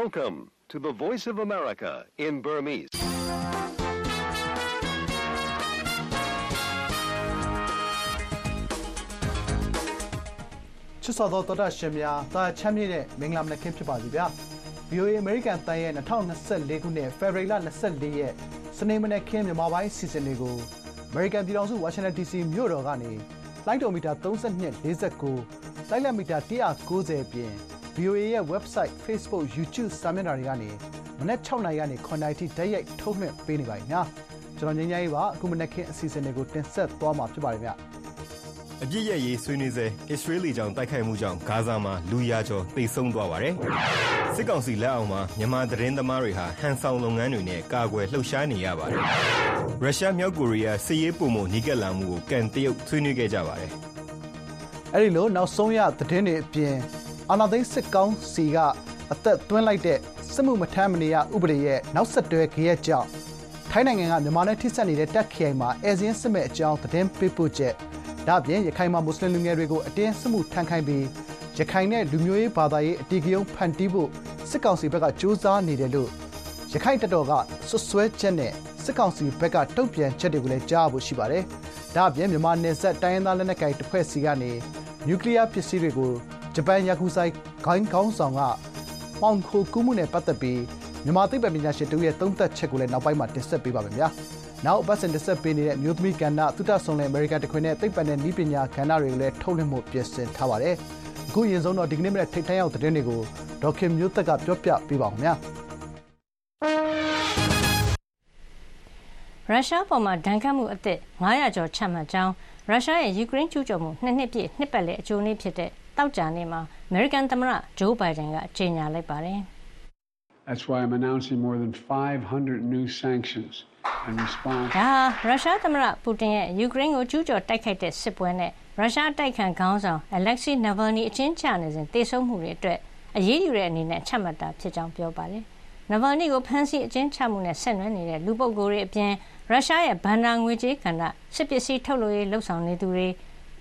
Welcome to the Voice of America in Burmese. ။ချစ်စောသောတော်တာရှင်များတာချမ်းမြေ့တဲ့မင်္ဂလာမနက်ခင်းဖြစ်ပါစေဗျာ။ VOA American တန်ရဲ့2024ခုနှစ် February 24ရက်စနေမနက်ခင်းမြန်မာပိုင်းစီစဉ်တွေကို American ပြည်ထောင်စု Washington DC မြို့တော်ကနေလိုင်းဒိုမီတာ32 49လိုက်လက်မီတာ190ပြင် VOA ရဲ့ website Facebook YouTube စာမျက်နှာတွေကနေမနက်6နာရီကနေ9နာရီထိဓာတ်ရိုက်ထုတ်လွှင့်ပေးနေပါတယ်ညာကျွန်တော်ငင်းငယ်ရေးပါအခုမနက်ခင်းအစီအစဉ်တွေကိုတင်ဆက်သွားမှာဖြစ်ပါတယ်ဗျအပြစ်ရဲ့ရေးဆွေးနွေးစေအစ္စရေးလ်ကြောင့်တိုက်ခိုက်မှုကြောင့်ဂါဇာမှာလူရာကျော်တိတ်ဆုံးသွားပါတယ်စစ်ကောင်စီလက်အောက်မှာမြန်မာသတင်းသမားတွေဟာဟန်ဆောင်လုပ်ငန်းတွေနဲ့ကာကွယ်လှုပ်ရှားနေရပါတယ်ရုရှားမြောက်ကိုရီးယားစစ်ရေးပုံမှုနီးကပ်လာမှုကိုကန်တရုတ်ဆွေးနွေးခဲ့ကြပါတယ်အဲ့ဒီလိုနောက်ဆုံးရသတင်းတွေအပြင် အာဏာသိမ်းစစ်ကောင်စီကအသက်သွင်းလိုက်တဲ့စစ်မှုမထမ်းမနေရဥပဒေရဲ့နောက်ဆက်တွဲဂရက်ကြောင့်ထိုင်းနိုင်ငံကမြန်မာနဲ့ထိစပ်နေတဲ့တက်ခရိုင်မှာအဲဇင်းစစ်မဲ့အကြောင်းသတင်းပေးပို့ချက်ဒါ့အပြင်ရခိုင်မှာမွတ်စလင်လူငယ်တွေကိုအတင်းစစ်မှုထမ်းခိုင်းပြီးရခိုင်နဲ့လူမျိုးရေးဘာသာရေးအတီးကယုံဖန်တီးဖို့စစ်ကောင်စီဘက်ကစ조사နေတယ်လို့ရခိုင်တပ်တော်ကဆွဆွဲချက်နဲ့စစ်ကောင်စီဘက်ကတုံ့ပြန်ချက်တွေကိုလည်းကြားဖို့ရှိပါတယ်။ဒါ့အပြင်မြန်မာနယ်စပ်တိုင်းရင်းသားလက်နက်ကိုင်တစ်ဖွဲ့စီကနေနျူကလ িয়ার ပစ္စည်းတွေကို ဂျပန်ယာကူဆိုင်ဂိုင်းကောင်းဆောင်ကပေါင်ခိုကူးမှုနဲ့ပတ်သက်ပြီးမြန်မာသိပ္ပံပညာရှင်တို့ရဲ့သုံးသပ်ချက်ကိုလည်းနောက်ပိုင်းမှာတင်ဆက်ပေးပါမယ်ဗျာ။နောက်ပတ်စံတင်ဆက်ပေးနေတဲ့မြို့သမီးကဏ္ဍသုတဆုံလယ်အမေရိကန်တခွင်နဲ့သိပ္ပံနဲ့နည်းပညာကဏ္ဍတွေကိုလည်းထုတ်လွှင့်မှုပြင်ဆင်ထားပါတယ်။အခုရင်ဆုံးတော့ဒီကနေ့မနေ့ထိတ်ထိုင်းရောက်တဲ့တွေကိုဒေါက်ခင်မျိုးသက်ကပြောပြပေးပါဦးခင်ဗျာ။ရုရှားပေါ်မှာဒဏ်ခတ်မှုအသစ်900ကျော်ချမှတ်ကြောင်းရုရှားရဲ့ယူကရိန်းကျူးကျော်မှုနှစ်နှစ်ပြည့်နှစ်ပတ်လည်အကြိုနေ့ဖြစ်တဲ့ တောက်ကြနေ့မှာအမေရိကန်သမ္မတဂျိုးဘိုင်ဒန်ကကြေညာလိုက်ပါတယ်။ That's why I'm announcing more than 500 new sanctions in response. ဒါရုရှားသမ္မတပူတင်ရဲ့ယူကရိန်းကိုကျူးကျော်တိုက်ခိုက်တဲ့စစ်ပွဲနဲ့ရုရှားတိုက်ခံခေါင်းဆောင် Alexei Navalny အချင်းချနေစဉ်တေဆုံးမှုတွေအတွက်အရေးယူတဲ့အနေနဲ့ချမှတ်တာဖြစ်ကြောင်းပြောပါတယ်။ Navalny ကိုဖမ်းဆီးအကျဉ်းချမှုနဲ့ဆက်နွယ်နေတဲ့လူပုဂ္ဂိုလ်တွေအပြင်ရုရှားရဲ့ဘဏ္ဍာငွေကြေးကဏ္ဍစစ်ပစ္စည်းထုတ်လုပ်ရေးလှုပ်ဆောင်နေသူတွေ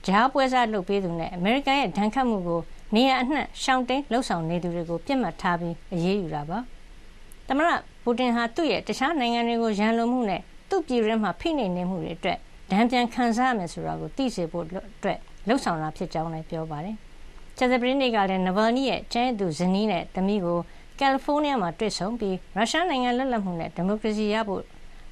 ကြားပွဲစားလုပ်ပေးသူနဲ့အမေရိကန်ရဲ့ဒဏ်ခတ်မှုကိုနေရာအနှံ့ရှောင်တိန်လှုပ်ဆောင်နေသူတွေကိုပြစ်မှတ်ထားပြီးအရေးယူတာပါ။သမ္မတပူတင်ဟာသူ့ရဲ့တခြားနိုင်ငံတွေကိုရန်လိုမှုနဲ့သူ့ပြည်တွင်းမှာဖိနှိပ်နေမှုတွေအတွက်ဒဏ်ပြန်ခံစားရမယ်ဆိုတာကိုသိစေဖို့အတွက်လှုပ်ဆောင်တာဖြစ်ကြောင်းလည်းပြောပါတယ်။ကြာသပတေးနေ့ကလည်းနဗာနီရဲ့ကျန်းသူဇနီးနဲ့သမီးကိုကယ်လီဖိုးနီးယားမှာတွေ့ဆုံပြီးရုရှားနိုင်ငံလွတ်လပ်မှုနဲ့ဒီမိုကရေစီရဖို့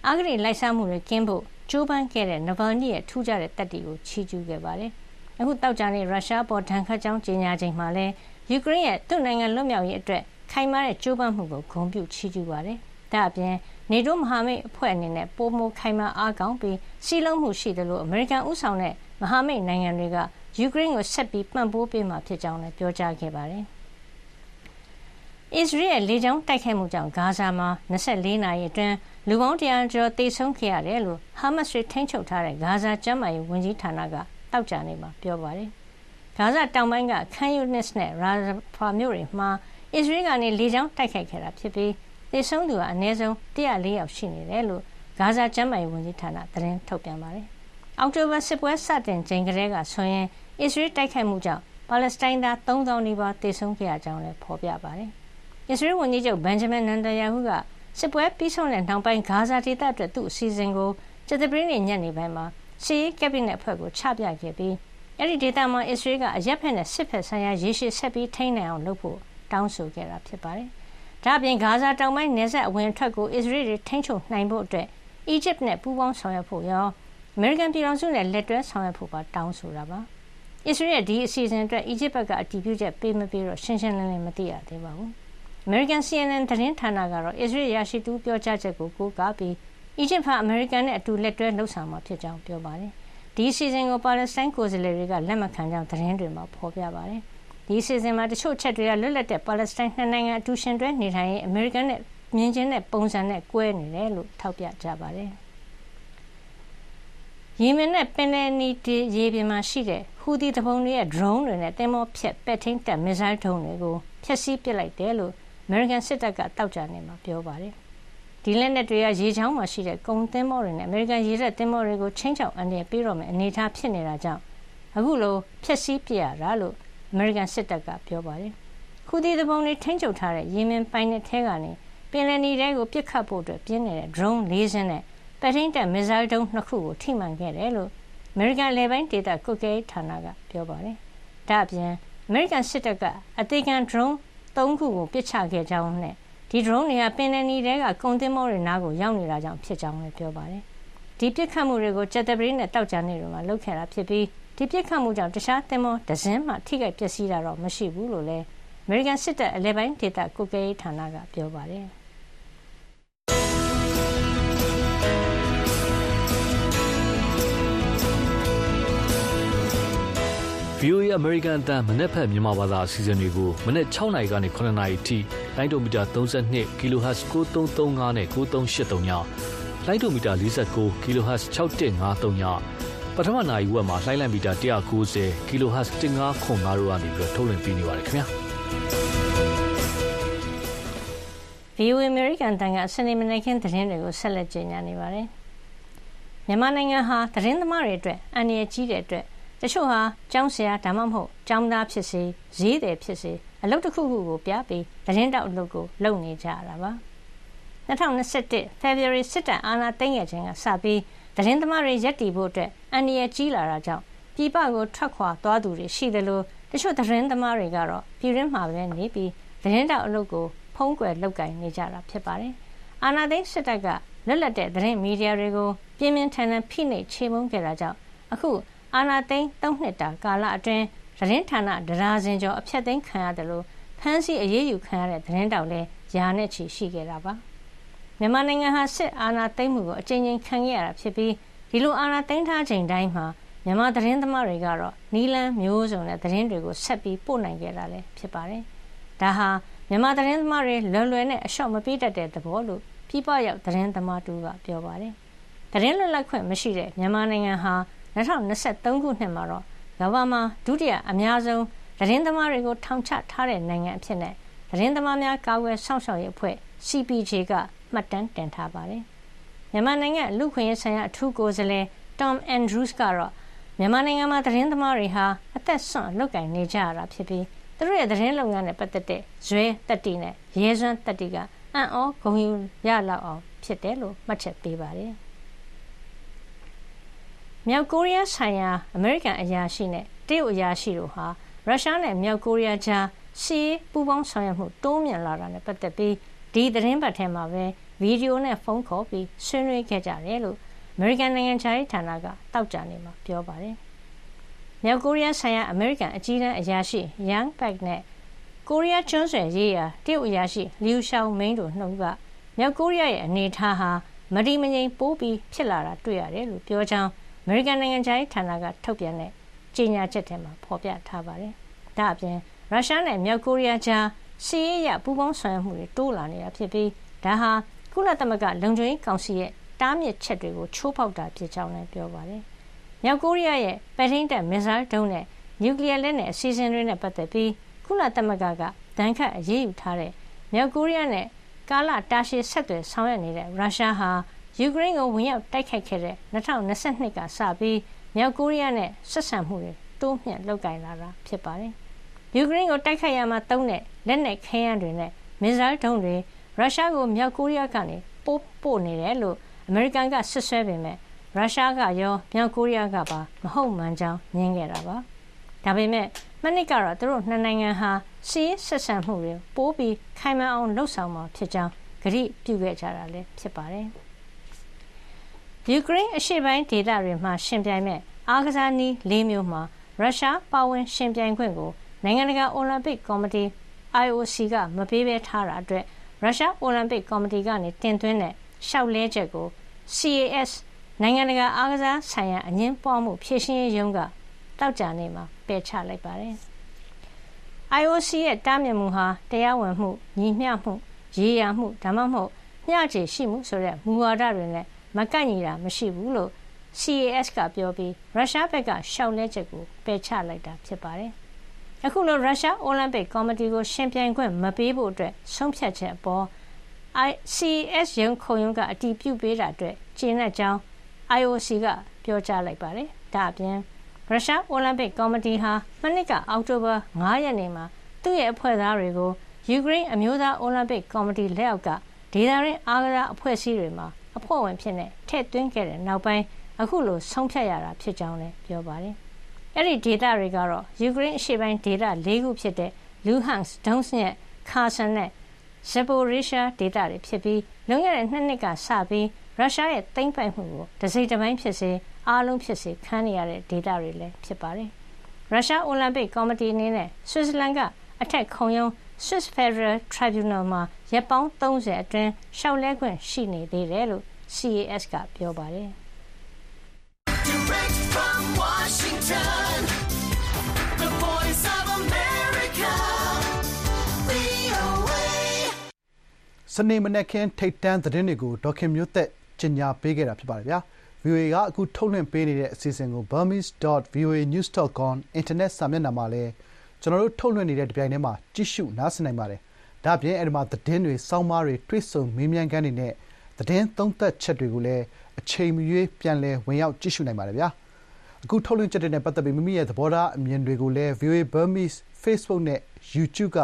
အဂတိလိုက်စားမှုတွေကင်းဖို့ ကြိုးပမ်းခဲ့တဲ့နဗာနီရဲ့ ထူးခြားတဲ့တပ်တီကို ချီးကျူးခဲ့ပါတယ်။အခုတောက်ကြတဲ့ရုရှားပေါ် ဒဏ်ခတ်ကြောင်း ကြေညာချိန်မှာလဲယူကရိန်းရဲ့ သူ့နိုင်ငံလွတ်မြောက်ရေးအတွက် ခိုင်မာတဲ့ ကြိုးပမ်းမှုကို ဂုဏ်ပြုချီးကျူးပါတယ်။ဒါ့အပြင်နေတိုးမဟာမိတ်အဖွဲ့အနေနဲ့ ပိုမို ခိုင်မာအားကောင်းပြီးစီးလုံးမှုရှိတယ်လို့အမေရိကန်ဥဆောင်တဲ့ မဟာမိတ်နိုင်ငံတွေက ယူကရိန်းကို ဆက်ပြီးပံ့ပိုးပေးမှာ ဖြစ်ကြောင်းလည်း ပြောကြားခဲ့ပါတယ်။အစ္စရေးရဲ့ လေကြောင်းတိုက်ခိုက်မှုကြောင့် ဂါဇာမှာ24နာရီအတွင်း လူပေါင်း100ကျော်သေဆုံးခဲ့ရတယ်လို့ဟာမတ်စ်တွေထိန်းချုပ်ထားတဲ့ဂါဇာကျန်းမာရေးဝန်ကြီးဌာနကတောက်ကြနေမှာပြောပါတယ်။ဂါဇာတောင်ပိုင်းကခန်ယူနစ်နဲ့ရာဖာမြို့တွေမှာအစ္စရေးကနေလေကြောင်းတိုက်ခိုက်ခဲ့တာဖြစ်ပြီးသေဆုံးသူကအနည်းဆုံး104ယောက်ရှိနေတယ်လို့ဂါဇာကျန်းမာရေးဝန်ကြီးဌာနသတင်းထုတ်ပြန်ပါတယ်။အောက်တိုဘာစစ်ပွဲစတင်ချိန်ကလေးကဆိုရင်အစ္စရေးတိုက်ခိုက်မှုကြောင့်ပါလက်စတိုင်းသား3000နီးပါးသေဆုံးခဲ့ရကြောင်းလည်းဖော်ပြပါတယ်။အစ္စရေးဝန်ကြီးချုပ်ဘန်ဂျမင်နန်တယာဟုက စစ်ပွဲပြီးဆုံးတဲ့နောက်ပိုင်းဂါဇာဒေသအတွက်သူ့အစီအစဉ်ကိုကျသပရင်းညညနေပိုင်းမှာစီးကက်ဘိနက်အဖွဲ့ကိုချပြခဲ့ပြီးအဲ့ဒီဒေသမှာအစ္စရေးကအရက်ဖက်နဲ့စစ်ဖက်ဆိုင်ရာရေရှည်ဆက်ပြီးထိန်းနိုင်အောင်လုပ်ဖို့တောင်းဆိုခဲ့တာဖြစ်ပါတယ်။ဒါ့အပြင်ဂါဇာတောင်ပိုင်းနယ်စပ်အဝင်အထွက်ကိုအစ္စရေးတွေထိန်းချုပ်နိုင်ဖို့အတွက်အီဂျစ်နဲ့ပူးပေါင်းဆောင်ရွက်ဖို့ရောအမေရိကန်ပြည်ထောင်စုနဲ့လက်တွဲဆောင်ရွက်ဖို့ပါတောင်းဆိုတာပါ။အစ္စရေးရဲ့ဒီအစီအစဉ်အတွက်အီဂျစ်ဘက်ကအတည်ပြုချက်ပေးမပေးတော့ရှင်းရှင်းလင်းလင်းမသိရသေးပါဘူး။အ မေရိကန် CNN သတင်းဌာနကတော့ အစ္စရေးရရှိသူပြောကြားချက်ကို ကိုးကားပြီး အီဂျစ်ဟာ အမေရိကန်နဲ့ အတူလက်တွဲလှုပ်ဆောင်မှာဖြစ်ကြောင်း ပြောပါတယ်။ဒီစီစဉ်ကို ပါလက်စတိုင်းကိုယ်စားလှယ်တွေက လက်မခံကြောင်း သတင်းတွေမှာ ဖော်ပြပါတယ်။ဒီစီစဉ်မှာ တချို့ချက်တွေကလွတ်လပ်တဲ့ ပါလက်စတိုင်းနှစ်နိုင်ငံ အတူရှင်တွဲနေထိုင်ရေး အမေရိကန်နဲ့ မြင်ချင်းတဲ့ပုံစံနဲ့ ကွဲနေတယ်လို့ ထောက်ပြကြပါတယ်။ယီမင်နဲ့ ပင်လယ်နီတီရေပြင်မှာရှိတဲ့ ဟူသီတပုံတွေရဲ့ drone တွေနဲ့တင်မောဖြက်ပက်ထင်းတက်မစ်ဇိုင်းဒုံးတွေကို ဖျက်ဆီးပစ်လိုက်တယ်လို့ အမေရိကန်စစ်တပ်ကတောက်ကြနေမှာပြောပါတယ်။ဒီလက်နက်တွေကရေချောင်းမှာရှိတဲ့ကုန်သင်းမောတွေနဲ့အမေရိကန်ရေတပ်သင်းမောတွေကိုချင်းချောက်အန္တရာယ်ပေးတော့မယ့်အနေအထားဖြစ်နေတာကြောင့်အခုလိုဖျက်ဆီးပြရတာလို့အမေရိကန်စစ်တပ်ကပြောပါတယ်။ဟခုသီသူပုန်တွေထိန်းချုပ်ထားတဲ့ယီမင်ပိုင်နက်ထဲကနေပင်လယ်နီထဲကိုပစ်ခတ်ဖို့ပြင်းနေတဲ့ drone ၄စင်းနဲ့ပဲ့ထိန်းတပ်မစ်ဇိုင်းဒုံး၂ခုကိုထိမှန်ခဲ့တယ်လို့အမေရိကန်လေပိုင်းဒေသကွပ်ကဲဌာနကပြောပါတယ်။ဒါ့အပြင်အမေရိကန်စစ်တပ်ကအသေးခံ drone ၃ခုကိုပစ်ချခဲ့ကြောင်းနဲ့ဒီ drone တွေကပင်လယ်နီထဲကကုန်သင်္ဘောတွေနားကိုရောက်နေတာကြောင့်ဖြစ်ကြောင်းလည်းပြောပါတယ်။ဒီပစ်ခတ်မှုတွေကိုကြာသပတေးနဲ့တောက်ကြနေ့တွေမှာလုပ်ခဲ့တာဖြစ်ပြီးဒီပစ်ခတ်မှုကြောင့်တခြားသင်္ဘောဒဇင်းမှထိခိုက်ပျက်စီးတာတော့မရှိဘူးလို့လည်းအမေရိကန်စစ်တပ်အလဲပိုင်းဒေသကွပ်ကဲရေးဌာနကပြောပါတယ်။ VOA American အတန်းမနေ့ဖက်မြန်မာဘာသာအစီအစဉ်တွေကိုမနေ့6နာရီကနေ9နာရီထိလိုင်းဒိုမီတာ32 kHz 9335နဲ့9383ညလိုင်းဒိုမီတာ49 kHz 6153ညပထမနာရီဝက်မှာလိုင်းလံမီတာ190 kHz 1505တို့ကနေပြီးတော့ထုတ်လွှင့်ပေးနေပါတယ်ခင်ဗျာ VOA American တန်ကစနေမနေ့ကသတင်းတွေကိုဆက်လက်ကြေညာနေပါတယ်မြန်မာနိုင်ငံဟာသတင်းသမားတွေအတွက်အန္တရာယ်ကြီးတဲ့အတွက် တချို့ဟာကျောင်းဆရာဒါမှမဟုတ်ကျောင်းသားဖြစ်စေဈေးတယ်ဖြစ်စေအလုပ်တစ်ခုခုကိုပြပြီးသတင်းတောက်အလုပ်ကိုလုပ်နေကြရတာပါ2021 February စစ်တပ်အာဏာသိမ်းခဲ့ခြင်းကစပြီးသတင်းသမားတွေရက်တီဖို့အတွက်အန္တရာယ်ကြီးလာတာကြောင့်ပြည်ပကိုထွက်ခွာသွားသူတွေရှိတယ်လို့တချို့သတင်းသမားတွေကတော့ပြည်ရင်းမှာပဲနေပြီးသတင်းတောက်အလုပ်ကိုဖုံးကွယ်လုပ်ကင်နေကြတာဖြစ်ပါတယ်အာဏာသိမ်းစစ်တပ်ကလွတ်လပ်တဲ့သတင်းမီဒီယာတွေကိုပြင်းပြင်းထန်ထန်ဖိနှိပ်ချေမှုန်းခဲ့တာကြောင့်အခု အာဏာသိမ်း၃နှစ်တာကာလအတွင်းသတင်းဌာနဒရာစင်ကျော်အဖျက်သိမ်းခံရတယ်လို့ဖမ်းဆီးအရေးယူခံရတဲ့သတင်းတောက်လည်းယာနဲ့ချီရှိခဲ့တာပါမြန်မာနိုင်ငံဟာစစ်အာဏာသိမ်းမှုကိုအကြိမ်ကြိမ်ခံခဲ့ရတာဖြစ်ပြီးဒီလိုအာဏာသိမ်းထားချိန်တိုင်းမှာမြန်မာသတင်းသမားတွေကတော့နီလန်းမျိုးစုံနဲ့သတင်းတွေကိုဆက်ပြီးပို့နိုင်ခဲ့တာလည်းဖြစ်ပါတယ်ဒါဟာမြန်မာသတင်းသမားတွေလွယ်လွယ်နဲ့အလျှော့မပေးတတ်တဲ့သဘောလို့ပြည်ပရောက်သတင်းသမားတူကပြောပါတယ်သတင်းလွတ်လပ်ခွင့်မရှိတဲ့မြန်မာနိုင်ငံဟာ 2023ခုနှစ်မှာတော့ ကမ္ဘာမှာ ဒုတိယအများဆုံး သတင်းသမားတွေကို ထောင်ချထားတဲ့ နိုင်ငံအဖြစ်နဲ့သတင်းသမားများ ကာကွယ်စောင့်ရှောက်ရေးအဖွဲ့ CPJ က မှတ်တမ်းတင်ထားပါတယ်။မြန်မာနိုင်ငံလူခွင့်ရေးဆိုင်ရာ အထူးကိုယ်စားလှယ် Tom Andrews ကတော့ မြန်မာနိုင်ငံမှာ သတင်းသမားတွေဟာ အသက်ဆွန့်လွတ်ကင်နေကြရတာဖြစ်ပြီး သူတို့ရဲ့ သတင်းလုပ်ငန်းနဲ့ ပတ်သက်တဲ့ ဇွဲတက်တီနဲ့ ရဲစွမ်းတက်တီကအံ့ဩဂုဏ်ယူရလောက်အောင် ဖြစ်တယ်လို့ မှတ်ချက်ပေးပါတယ်။ မြောက်ကိုရီးယားဆိုင်ရာ အမေရိကန်အရာရှိနဲ့ တရုတ်အရာရှိတို့ဟာ ရုရှားနဲ့ မြောက်ကိုရီးယားကြားစီးပူးပေါင်းဆောင်ရွက်မှု တိုးမြင့်လာတာနဲ့ ပတ်သက်ပြီး ဒီသတင်းပတ်ထဲမှာပဲဗီဒီယိုနဲ့ ဖုန်းခေါ်ပြီး ဆွေးနွေးခဲ့ကြတယ်လို့ အမေရိကန် နိုင်ငံခြားရေးဌာနကတောက်ကြနေမှာ ပြောပါတယ်။မြောက်ကိုရီးယားဆိုင်ရာ အမေရိကန်အကြီးတန်းအရာရှိ Yang Pak နဲ့ ကိုရီးယားကျွန်းဆွယ်ရေးရာ တရုတ်အရာရှိလျူရှောင်းမင်းတို့နှုတ်ကမြောက်ကိုရီးယားရဲ့ အနေအထားဟာ မတိမငိမ် ပိုးပြီးဖြစ်လာတာ တွေ့ရတယ်လို့ ပြောကြောင်း မေရိကန်နိုင်ငံခြားရေးဌာနကထုတ်ပြန်တဲ့ကြေညာချက်ထဲမှာဖော်ပြထားပါတယ်။ဒါ့အပြင်ရုရှားနဲ့မြောက်ကိုရီးယားကြားစီးရဲရပူးပေါင်းဆောင်ရွက်မှုတွေတိုးလာနေတာဖြစ်ပြီးဒါဟာကုလသမဂ္ဂလုံခြုံရေးကောင်စီရဲ့တားမြစ်ချက်တွေကိုချိုးဖောက်တာဖြစ်ကြောင်းလည်းပြောပါတယ်။မြောက်ကိုရီးယားရဲ့ပဲ့ထိန်းတပ်မစ်ဇိုင်းဒုံးနဲ့နျူကလ িয়ার လက်နက်အစီအစဉ်တွေနဲ့ပတ်သက်ပြီးကုလသမဂ္ဂကဒဏ်ခတ်အရေးယူထားတဲ့မြောက်ကိုရီးယားနဲ့ကာလတာရှည်ဆက်သွယ်ဆောင်ရွက်နေတဲ့ရုရှားဟာ ယူကရိန်းကိုဝင်ရောက်တိုက်ခိုက်ခဲ့တဲ့2022ကစပြီးမြောက်ကိုရီးယားနဲ့ဆက်ဆံမှုတွေတိုးမြှင့်လုပ်ကိုင်လာတာဖြစ်ပါတယ်။ယူကရိန်းကိုတိုက်ခိုက်ရမှာတုံးတဲ့လက်နက်ခဲယမ်းတွေနဲ့မစ်ဇိုင်းဒုံးတွေရုရှားကိုမြောက်ကိုရီးယားကနေပို့ပို့နေတယ်လို့အမေရိကန်ကဆွဆွဲပေမဲ့ရုရှားကရောမြောက်ကိုရီးယားကပါမဟုတ်မှန်ကြောင်းညင်းခဲ့တာပါ။ဒါပေမဲ့မနစ်ကတော့သူတို့နှစ်နိုင်ငံဟာစီးဆက်ဆံမှုတွေပိုးပြီးခိုင်မာအောင်လှုပ်ဆောင်မှာဖြစ်ကြောင်းကြိပြုခဲ့ကြတာလည်းဖြစ်ပါတယ်။ ယူကရိန်းအရှေ့ပိုင်းဒေသတွေမှာရှင်ပြိုင်မဲ့အားကစားနည်း ၄ မျိုးမှာ ရုရှားပါဝင်ရှင်ပြိုင်ခွင့်ကို နိုင်ငံတကာ အိုလံပစ်ကော်မတီ IOC က မပေးဘဲထားတာအတွက် ရုရှားအိုလံပစ်ကော်မတီကနေတင်သွင်းတဲ့ လျှောက်လဲချက်ကို CAS နိုင်ငံတကာ အားကစားဆိုင်ရာ အငင်းပွားမှု ဖြည့်ရှင်းရေးရုံးကတောက်ကြနေမှာ ပယ်ချလိုက်ပါတယ်။ IOC ရဲ့ တားမြစ်မှုဟာ တရားဝင်မှု ညီမျှမှု ရေးရမှု ဒါမှမဟုတ် မျှခြေရှိမှုဆိုတဲ့ မူဝါဒတွေနဲ့ မကန့်ညီတာမရှိဘူးလို့ CAS ကပြောပြီးရုရှားဘက်ကရှောက်လဲချက်ကိုပယ်ချလိုက်တာဖြစ်ပါတယ်။အခုလိုရုရှားအိုလံပစ်ကော်မတီကိုရှင်ပြိုင်ခွင့်မပေးဖို့အတွက်ဆုံးဖြတ်ချက်အပေါ် CAS ရုံးခုံရုံးကအတည်ပြုပေးတာအတွက်ကျေနပ်ကြောင်း IOC ကပြောကြားလိုက်ပါတယ်။ဒါ့အပြင်ရုရှားအိုလံပစ်ကော်မတီဟာမနှစ်ကအောက်တိုဘာ9ရက်နေ့မှာသူ့ရဲ့အဖွဲ့သားတွေကိုယူကရိန်းအမျိုးသားအိုလံပစ်ကော်မတီလက်အောက်ကဒေသရင်းအားကစားအဖွဲ့အစည်းတွေမှာ အဖွဲ့ဝင်ဖြစ်တဲ့ထည့်သွင်းခဲ့တဲ့နောက်ပိုင်းအခုလိုဆုံးဖြတ်ရတာဖြစ်ကြောင်းလည်းပြောပါတယ်။အဲ့ဒီဒေသတွေကတော့ယူကရိန်းအရှေ့ပိုင်းဒေသ၄ခုဖြစ်တဲ့လူဟန်စ်ဒုံးစညက်ခါဆန်နဲ့ဇက်ပိုရီရှားဒေသတွေဖြစ်ပြီးလွန်ခဲ့တဲ့နှစ်နှစ်ကစပြီးရုရှားရဲ့သိမ်းပိုက်မှုကိုတစိမ့်တစ်ပိုင်းဖြစ်စေအားလုံးဖြစ်စေခံနေရတဲ့ဒေသတွေလည်းဖြစ်ပါတယ်။ရုရှားအိုလံပစ်ကော်မတီအနေနဲ့ဆွစ်ဇာလန်ကအထက်ခုံရုံး Swiss Federal Tribunal မှာရက်ပေါင်း30အတွင်းရှောက်လဲခွင့်ရှိနေသေးတယ်လို့ CAS ကပြောပါတယ်။ Direct from Washington, the voice of America, VOA. စနေမနက်ခင်းထိတ်တန့်သတင်းတွေကိုဒေါက်ခင်မျိုးသက်ကြီးညာပေးခဲ့တာဖြစ်ပါတယ်ဗျာ VOA ကအခုထုတ်လွှင့်ပေးနေတဲ့အစီအစဉ်ကို burmese.voanews.com အင်တာနက်စာမျက်နှာမှာလည်း ကျွန်တော်တို့ထုတ်လွှင့်နေတဲ့ဒီပြိုင်ထဲမှာကြည့်ရှုနားဆင်နိုင်ပါတယ်ဒါ့အပြင်အဲ့ဒီမှာသတင်းတွေစောင်းမားတွေတွေ့ဆုံမေးမြန်းခန်းတွေနဲ့သတင်းသုံးသပ်ချက်တွေကိုလည်းအချိန်မရွေးပြန်လည်ဝင်ရောက်ကြည့်ရှုနိုင်ပါတယ်ဗျာအခုထုတ်လွှင့်ချက်တွေနဲ့ပတ်သက်ပြီးမိမိရဲ့သဘောထားအမြင်တွေကိုလည်း VOA Burmese Facebook နဲ့ YouTube က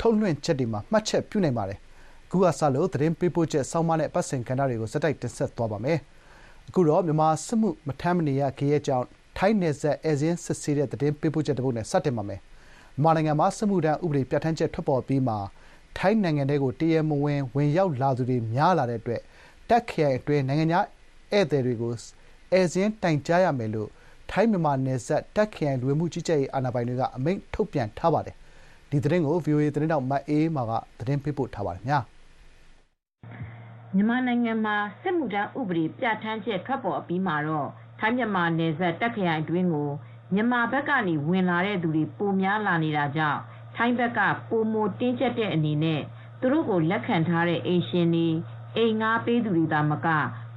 ထုတ်လွှင့်ချက်တွေမှာမှတ်ချက်ပြုနိုင်ပါတယ်အခုကစလို့သတင်းပေးပို့ချက်စောင်းမနဲ့ပတ်စင်ကဏ္ဍတွေကိုစက်တိုက်တင်ဆက်သွားပါမယ်အခုတော့မြန်မာစစ်မှုမထမ်းမနေရခရဲကြောင်းထိုင်းနယ်စပ်အဲဇင်းစစ်ဆေးတဲ့သတင်းပေးပို့ချက်တစ်ပုဒ်နဲ့စတင်ပါမယ် မြန်မာနိုင်ငံမှာစစ်မှုထမ်းဥပဒေပြဋ္ဌာန်းချက်ထွက်ပေါ်ပြီးမှာထိုင်းနိုင်ငံထဲကိုတရမဝင်ဝင်ရောက်လာသူတွေများလာတဲ့အတွက်တက်ခရိုင်အတွင်းနိုင်ငံခြားဧည့်သည်တွေကိုအဲဇင်းတိုင်ကြားရမယ်လို့ထိုင်းမြန်မာနယ်စပ်တက်ခရိုင်လူဝင်မှုကြီးကြပ်ရေးအာဏာပိုင်တွေကအမိန့်ထုတ်ပြန်ထားပါတယ်ဒီသတင်းကို VOA သတင်းတောက်မတ်အေးမာကသတင်းပေးပို့ထားပါတယ်ခင်ဗျာမြန်မာနိုင်ငံမှာစစ်မှုထမ်းဥပဒေပြဋ္ဌာန်းချက်ထွက်ပေါ်အပြီးမှာတော့ထိုင်းမြန်မာနယ်စပ်တပ်ခရိုင်အတွင်းကို မြန်မာဘက်ကနေ ဝင်လာတဲ့သူတွေ ပိုများလာနေတာကြောင့် ထိုင်းဘက်က ပိုမိုတင်းကျပ်တဲ့အနေနဲ့ သူတို့ကို လက်ခံထားတဲ့ အိမ်ရှင်တွေ အိမ်ငှားပေးသူတွေသာမက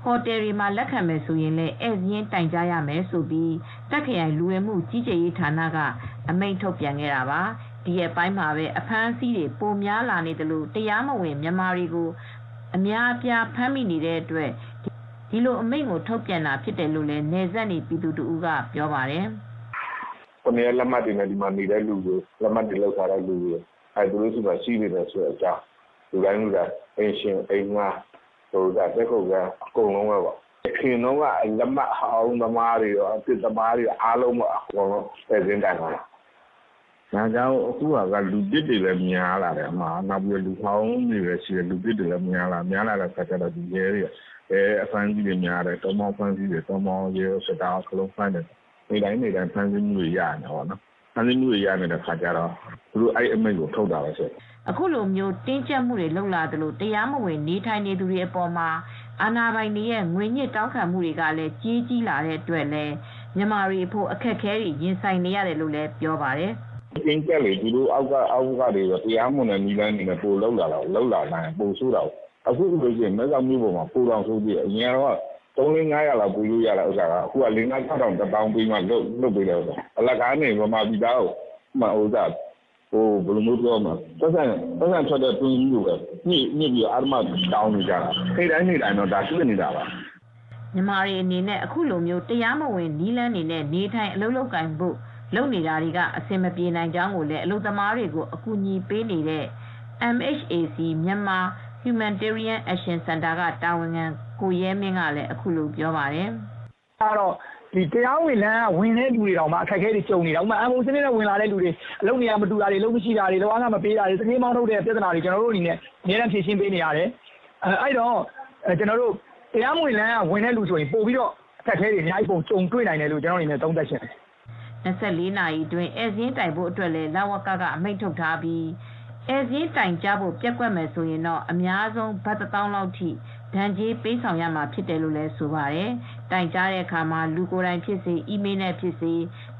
ဟိုတယ်တွေမှာ လက်ခံမယ်ဆိုရင်လည်း ဧည့်စာရင်းတိုင်ကြားရမယ်ဆိုပြီးတပ်ခရိုင် လူဝင်မှုကြီးကြပ်ရေးဌာနက အမိန့်ထုတ်ပြန်ခဲ့တာပါ ဒီရက်ပိုင်းမှာပဲ အဖမ်းအဆီးတွေ ပိုများလာနေတယ်လို့တရားမဝင် မြန်မာတွေကို အများအပြား ဖမ်းမိနေတဲ့အတွက် ဒီလိုအမိန့်ကို ထုတ်ပြန်တာဖြစ်တယ်လို့လည်း နယ်စပ်နေ ပြည်သူတဦးက ပြောပါတယ်။ ကိုနေလက်မှတ်တွေနဲ့ ဒီမှာနေတဲ့လူတွေ လက်မှတ်တွေလောက်ထားတဲ့လူတွေအဲသူတို့စီမှာ ရှိနေတယ်ဆိုတဲ့အကြောင်း လူတိုင်းလူတိုင်းအင်ရှင် အိမ်ငါဟိုကတက်ခုတ်ကအကုန်လုံးပဲပေါ့။ခင်တော့ကလက်မှတ်ဟောင်းသမားတွေရောအစ်သမားတွေအားလုံးပေါ့ အကုန်လုံးပြည်စင်းတိုင်ပါလား။ဒါကြောင့် အခုကလူပစ်တွေလည်း များလာတယ်အမနောက်ပြီးလူဟောင်းတွေလည်း ရှိတယ် လူပစ်တွေလည်း များလာများလာတဲ့ခါကျတော့ဒီရဲတွေအဲအဖမ်းကြီးတွေများတယ် တောမောင်းဖမ်းကြီးတွေ တောမောင်းရဲစတားကလုံးဖမ်းတယ် နေတိုင်းနေတိုင်းဖမ်းဆီးမှုတွေရနေပါတော့ဖမ်းဆီးမှုတွေရနေတဲ့ခါကျတော့သူတို့အဲ့အမိန့်ကိုထုတ်တာပဲဆိုအခုလိုမျိုးတင်းကျပ်မှုတွေလုပ်လာသလိုတရားမဝင်နေထိုင်နေသူတွေအပေါ်မှာအာဏာပိုင်တွေရဲ့ငွေညစ်တောင်းခံမှုတွေကလည်းကြီးကြီးလာတဲ့အတွက်လည်းမြန်မာတွေအဖို့အခက်အခဲတွေရင်ဆိုင်နေရတယ်လို့လည်းပြောပါတယ်အင်းကလေသူတို့အောက်ကအောက်ကတွေတော့တရားမဝင်တဲ့နီလန်းနေနဲ့ပို့လောက်လာတော့လောက်လာနိုင်ပို့ဆိုးတော့အခုလိုချင်းမဲဆောင်မျိုးပေါ်မှာပို့တော်ဆိုးပြီးအရင်တော့ 3500လောက်ပို့လို့ရတာဥစ္စာကအခုက5 6000တပေါင်းပြီးမှလုတ်လုတ်ပေးတယ်ဥစ္စာအလကားနေဗမာပြည်သားကိုမှဥစ္စာဟိုဘယ်လိုမျိုးပြောမှာသက်ဆိုင်သက်ဆိုင်ထွက်တဲ့တွင်းကြီးကိုပဲညှိညှိပြီးအာမတောင်းနေကြတာခေတိုင်းနေတိုင်းတော့ဒါရှိနေတာပါမြန်မာတွေအနေနဲ့အခုလိုမျိုးတရားမဝင်နီးလန်းနေနဲ့နေထိုင်အလုပ်လုပ်ကင်ဖို့လုပ်နေတာတွေကအဆင်မပြေနိုင်ကြောင်းကိုလည်းအလုပ်သမားတွေကိုအကူအညီပေးနေတဲ့ MHAC မြန်မာ Humanitarian Action Center ကတာဝန်ခံ ကိုရဲမင်းကလည်းအခုလိုပြောပါတယ်ကတော့ဒီတရားဝင်လမ်းကဝင်တဲ့လူတွေတောင်မှအခက်အခဲတွေကြုံနေတာဥပမာအမိုးစနစ်နဲ့ဝင်လာတဲ့လူတွေအလုပ်နေရာမတူတာတွေအလုပ်မရှိတာတွေလောကမပေးတာတွေစကေးမောင်းထုတ်တဲ့ပြဿနာတွေကျွန်တော်တို့အနေနဲ့အများအားဖြည့်ရှင်းပေးနေရတယ်အဲအဲ့တော့အဲကျွန်တော်တို့တရားမဝင်လမ်းကဝင်တဲ့လူဆိုရင်ပို့ပြီးတော့အခက်အခဲတွေအများကြီးပုံကြုံတွေ့နိုင်တယ်လို့ကျွန်တော်အနေနဲ့သုံးသပ်ချင်တယ်24နာရီအတွင်းအဲဇင်းတိုင်ဖို့အတွက်လည်းလဝကကအမိန့်ထုတ်ထားပြီးအဲဇင်းတိုင်ကြဖို့ပြက်ကွက်မယ်ဆိုရင်တော့အများဆုံးဘတ်တစ်သောင်းလောက်ထိ ဒဏ်ကြေးပေးဆောင်ရမှာဖြစ်တယ်လို့လည်းဆိုပါတယ်။တိုင်ကြားတဲ့အခါမှာလူကိုယ်တိုင်ဖြစ်စေအီးမေးလ်နဲ့ဖြစ်စေ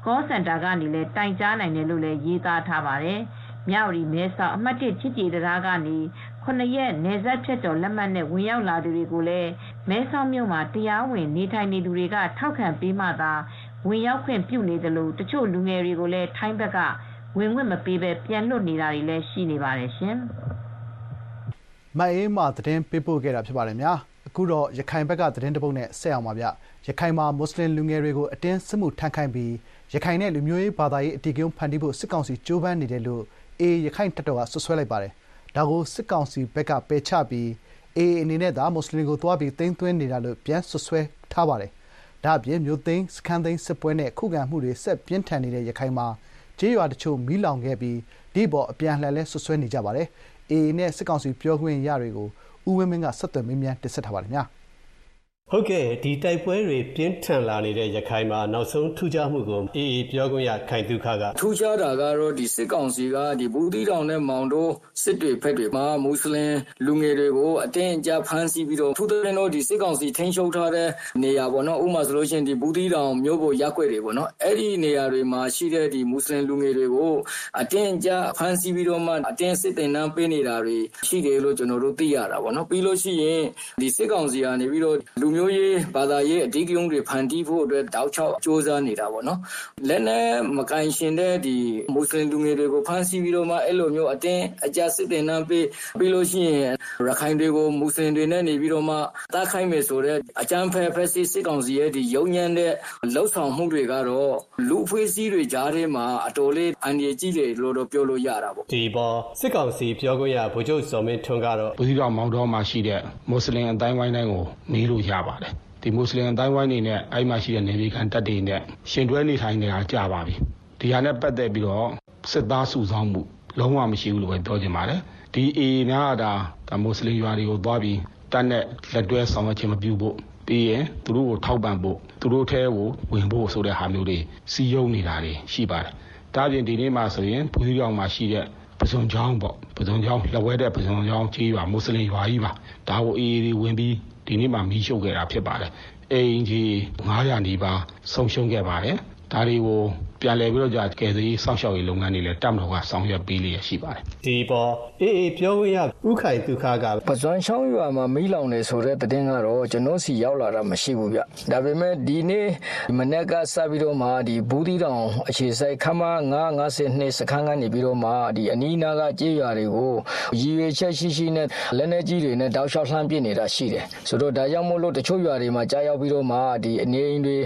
call center ကနေလည်းတိုင်ကြားနိုင်တယ်လို့လည်းရေးသားထားပါတယ်။မြဝတီမဲဆောက်အမှတ်1ချစ်ကြည်တရားကနေ9ရက်နေဆက်ဖြတ်တော်လက်မှတ်နဲ့ဝင်ရောက်လာသူတွေကိုလည်းမဲဆောက်မြို့မှာတရားဝင်နေထိုင်နေသူတွေကထောက်ခံပေးမှသာဝင်ရောက်ခွင့်ပြုနေတယ်လို့တချို့လူငယ်တွေကိုလည်းထိုင်းဘက်ကဝင်ခွင့်မပေးဘဲပြန်လွတ်နေတာတွေလည်းရှိနေပါတယ်ရှင်။ မတ်အေးမာသတင်းပေးပို့ခဲ့တာဖြစ်ပါတယ်များအခုတော့ရခိုင်ဘက်ကသတင်းတစ်ပုဒ်နဲ့ဆက်အောင်ပါဗျရခိုင်မှာမွတ်စလင်လူငယ်တွေကိုအတင်းစစ်မှုထမ်းခိုင်းပြီးရခိုင်နဲ့လူမျိုးရေးဘာသာရေးအတီးကုန်းဖန်တီးဖို့စစ်ကောင်စီကြိုးပမ်းနေတယ်လို့ AA ရခိုင့်တပ်တော်ကစွပ်စွဲလိုက်ပါတယ်။ဒါကိုစစ်ကောင်စီဘက်ကပယ်ချပြီး AA အနေနဲ့သာမွတ်ဆလင်တွေကိုသွားပြီးသိမ်းသွင်းနေတာလို့ပြန်စွပ်စွဲထားပါတယ်။ဒါ့အပြင်မြို့သိမ်းစခန်းသိမ်းစစ်ပွဲနဲ့ခုခံမှုတွေဆက်ပြင်းထန်နေတဲ့ရခိုင်မှာကျေးရွာတချို့မီးလောင်ခဲ့ပြီးဒီအပေါ်အပြန်အလှန်လည်းစွပ်စွဲနေကြပါတယ်။ AA နဲ့စစ်ကောင်စီပြောခွင့်ရတွေကိုဦးဝင်းမင်းကဆက်သွယ်မေးမြန်းတင်ဆက်ထားပါတယ်ခင်ဗျာ။ ဟုတ်ကဲ့ဒီတိုက်ပွဲတွေပြင်းထန်လာနေတဲ့ရခိုင်မှာနောက်ဆုံးထူးခြားမှုကိုအေးအေးပြောခွင့်ရခိုင်သူခကထူးခြားတာကတော့ဒီစစ်ကောင်စီကဒီဘူးသီးတောင်နဲ့မောင်တို့စစ်တွေဖက်တွေမှာမွတ်စလင်လူငယ်တွေကိုအတင်းအကျပ်ဖမ်းဆီးပြီးတော့ထူးတဲ့တော့ဒီစစ်ကောင်စီထိန်းချုပ်ထားတဲ့နေရာပေါ့နော်ဥပမာဆိုလို့ရှိရင်ဒီဘူးသီးတောင်မြို့ပေါ်ရက်ွက်တွေပေါ့နော်အဲ့ဒီနေရာတွေမှာရှိတဲ့ဒီမွတ်စလင်လူငယ်တွေကိုအတင်းအကျပ်ဖမ်းဆီးပြီးတော့မှအတင်းစစ်တင်နှံပေးနေတာတွေရှိတယ်လို့ကျွန်တော်တို့သိရတာပေါ့နော်ပြီးလို့ရှိရင်ဒီစစ်ကောင်စီကနေပြီးတော့လူမျိုးရေးဘာသာရေးအဓိကရုဏ်းတွေဖန်တီးဖို့အတွက်တောက်ချောက်စ조사နေတာပေါ့နော်လက်နဲ့မကင်ရှင်တဲ့ဒီမွတ်စလင်လူငယ်တွေကိုဖမ်းဆီးပြီးတော့မှအဲ့လိုမျိုးအတင်းအကျပ်စစ်တင်နှံပေးပြီးလို့ရှိရင်ရခိုင်တွေကိုမွတ်စလင်တွေနဲ့နေပြီးတော့မှတားခိုင်းမယ်ဆိုတဲ့အကြမ်းဖက်ဖက်စစ်စစ်ကောင်စီရဲ့ဒီယုံညံတဲ့လှုပ်ဆောင်မှုတွေကတော့လူအဖွဲ့အစည်းတွေကြားထဲမှာအတော်လေးအန္တရာယ်ကြီးတယ်လို့တော့ပြောလို့ရတာပေါ့ဒီပေါ်စစ်ကောင်စီပြောခွင့်ရဗိုလ်ချုပ်စော်မင်းထွန်းကတော့ဘူးသီးတောင်မောင်တော်မှာရှိတဲ့မွတ်စလင်အတိုင်းဝိုင်းတိုင်းကိုနေလို့ရပါတယ်ဒီမွတ်စလင်အတိုင်းဝိုင်းနေနဲ့အဲ့မှာရှိတဲ့နေပြည်ခံတပ်တွေနဲ့ရှင်တွဲနေထိုင်နေတာကြာပါပြီဒီဟာနဲ့ပတ်သက်ပြီးတော့စစ်သားစုဆောင်းမှုလုံးဝမရှိဘူးလို့ပဲပြောချင်ပါတယ်ဒီအေများကဒါဒါမွတ်စလင်ရွာတွေကိုသွားပြီးတပ်နဲ့လက်တွဲဆောင်ရွက်ခြင်းမပြုဖို့ပြီးရင်သူတို့ကိုထောက်ပံ့ဖို့သူတို့ထဲကိုဝင်ဖို့ဆိုတဲ့ဟာမျိုးတွေစီယုံနေတာတွေရှိပါတယ်ဒါပြင်ဒီနေ့မှာဆိုရင်ဘူးသီးတောင်မှာရှိတဲ့ ပဇွန်ချောင်းပေါ့ပဇွန်ချောင်းလက်ဝဲတဲ့ပဇွန်ချောင်းကြီးရွာမွတ်စလင်ရွာကြီးပါဒါကိုအေးအေးဝင်ပြီးဒီနေ့မှမီးရှို့ခဲ့တာဖြစ်ပါတယ်အိမ်ကြီး900နီးပါးဆုံးရှုံးခဲ့ပါတယ်ဒါတွေကို ပြန်လည်ပြီးတော့ကြာကယ်ဆယ်ရေးစောင့်ရှောက်ရေးလုပ်ငန်းတွေလည်းတပ်မတော်ကဆောင်ရွက်ပေးလျက်ရှိပါတယ်ဒီပေါ်အေးအေးပြောခွင့်ရဥခိုင်သူခကပဇွန်ချောင်းရွာမှာမီးလောင်နေဆိုတဲ့သတင်းကတော့ကျွန်တော်စီရောက်လာတာမရှိဘူးဗျဒါပေမဲ့ဒီနေ့မနေ့ကစပြီးတော့မှဒီဘူးတီတောင်အခြေဆိုင်ခမ952စခန်းကနေပြီးတော့မှဒီအနီးနားကကြေးရွာတွေကိုရည်ရွယ်ချက်ရှိရှိနဲ့လက်နေကြီးတွေနဲ့တောက်လျှောက်လှမ်းပစ်နေတာရှိတယ်ဆိုတော့ဒါကြောင့်မို့လို့တချို့ရွာတွေမှာကြားရောက်ပြီးတော့မှဒီအနေအိမ်တွေ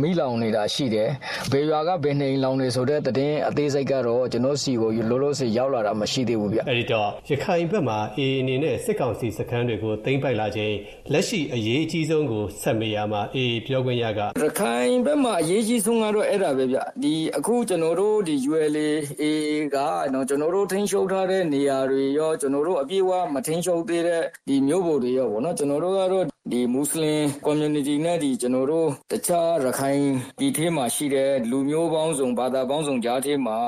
မီးလောင်နေတာရှိတယ်ဘယ်ရွာကဘယ်နေအိမ်လောင်နေဆိုတဲ့သတင်းအသေးစိတ်ကတော့ကျွန်တော်စီကိုလောလောဆယ်ရောက်လာတာမရှိသေးဘူးဗျအဲ့ဒီတော့ရခိုင်ဘက်မှာအေးအနေနဲ့စစ်ကောင်စီစခန်းတွေကိုသိမ်းပိုက်လာခြင်းလက်ရှိအရေးအကြီးဆုံးကိုဆက်မေးရမှာအေးပြောခွင့်ရကရခိုင်ဘက်မှာအရေးကြီးဆုံးကတော့အဲ့ဒါပဲဗျဒီအခုကျွန်တော်တို့ဒီ ULA A ကနော်ကျွန်တော်တို့ထိန်းချုပ်ထားတဲ့နေရာတွေရောကျွန်တော်တို့အပြည့်အဝမထိန်းချုပ်သေးတဲ့ဒီမြို့ပေါ်တွေရောဗောနော်ကျွန်တော်တို့ကတော့ ဒီမွတ်စလင် community နဲ့ဒီကျွန်တော်တို့ တခြားရခိုင်ဒီထဲမှာရှိတဲ့ လူမျိုးပေါင်းစုံ ဘာသာပေါင်းစုံကြားထဲမှာ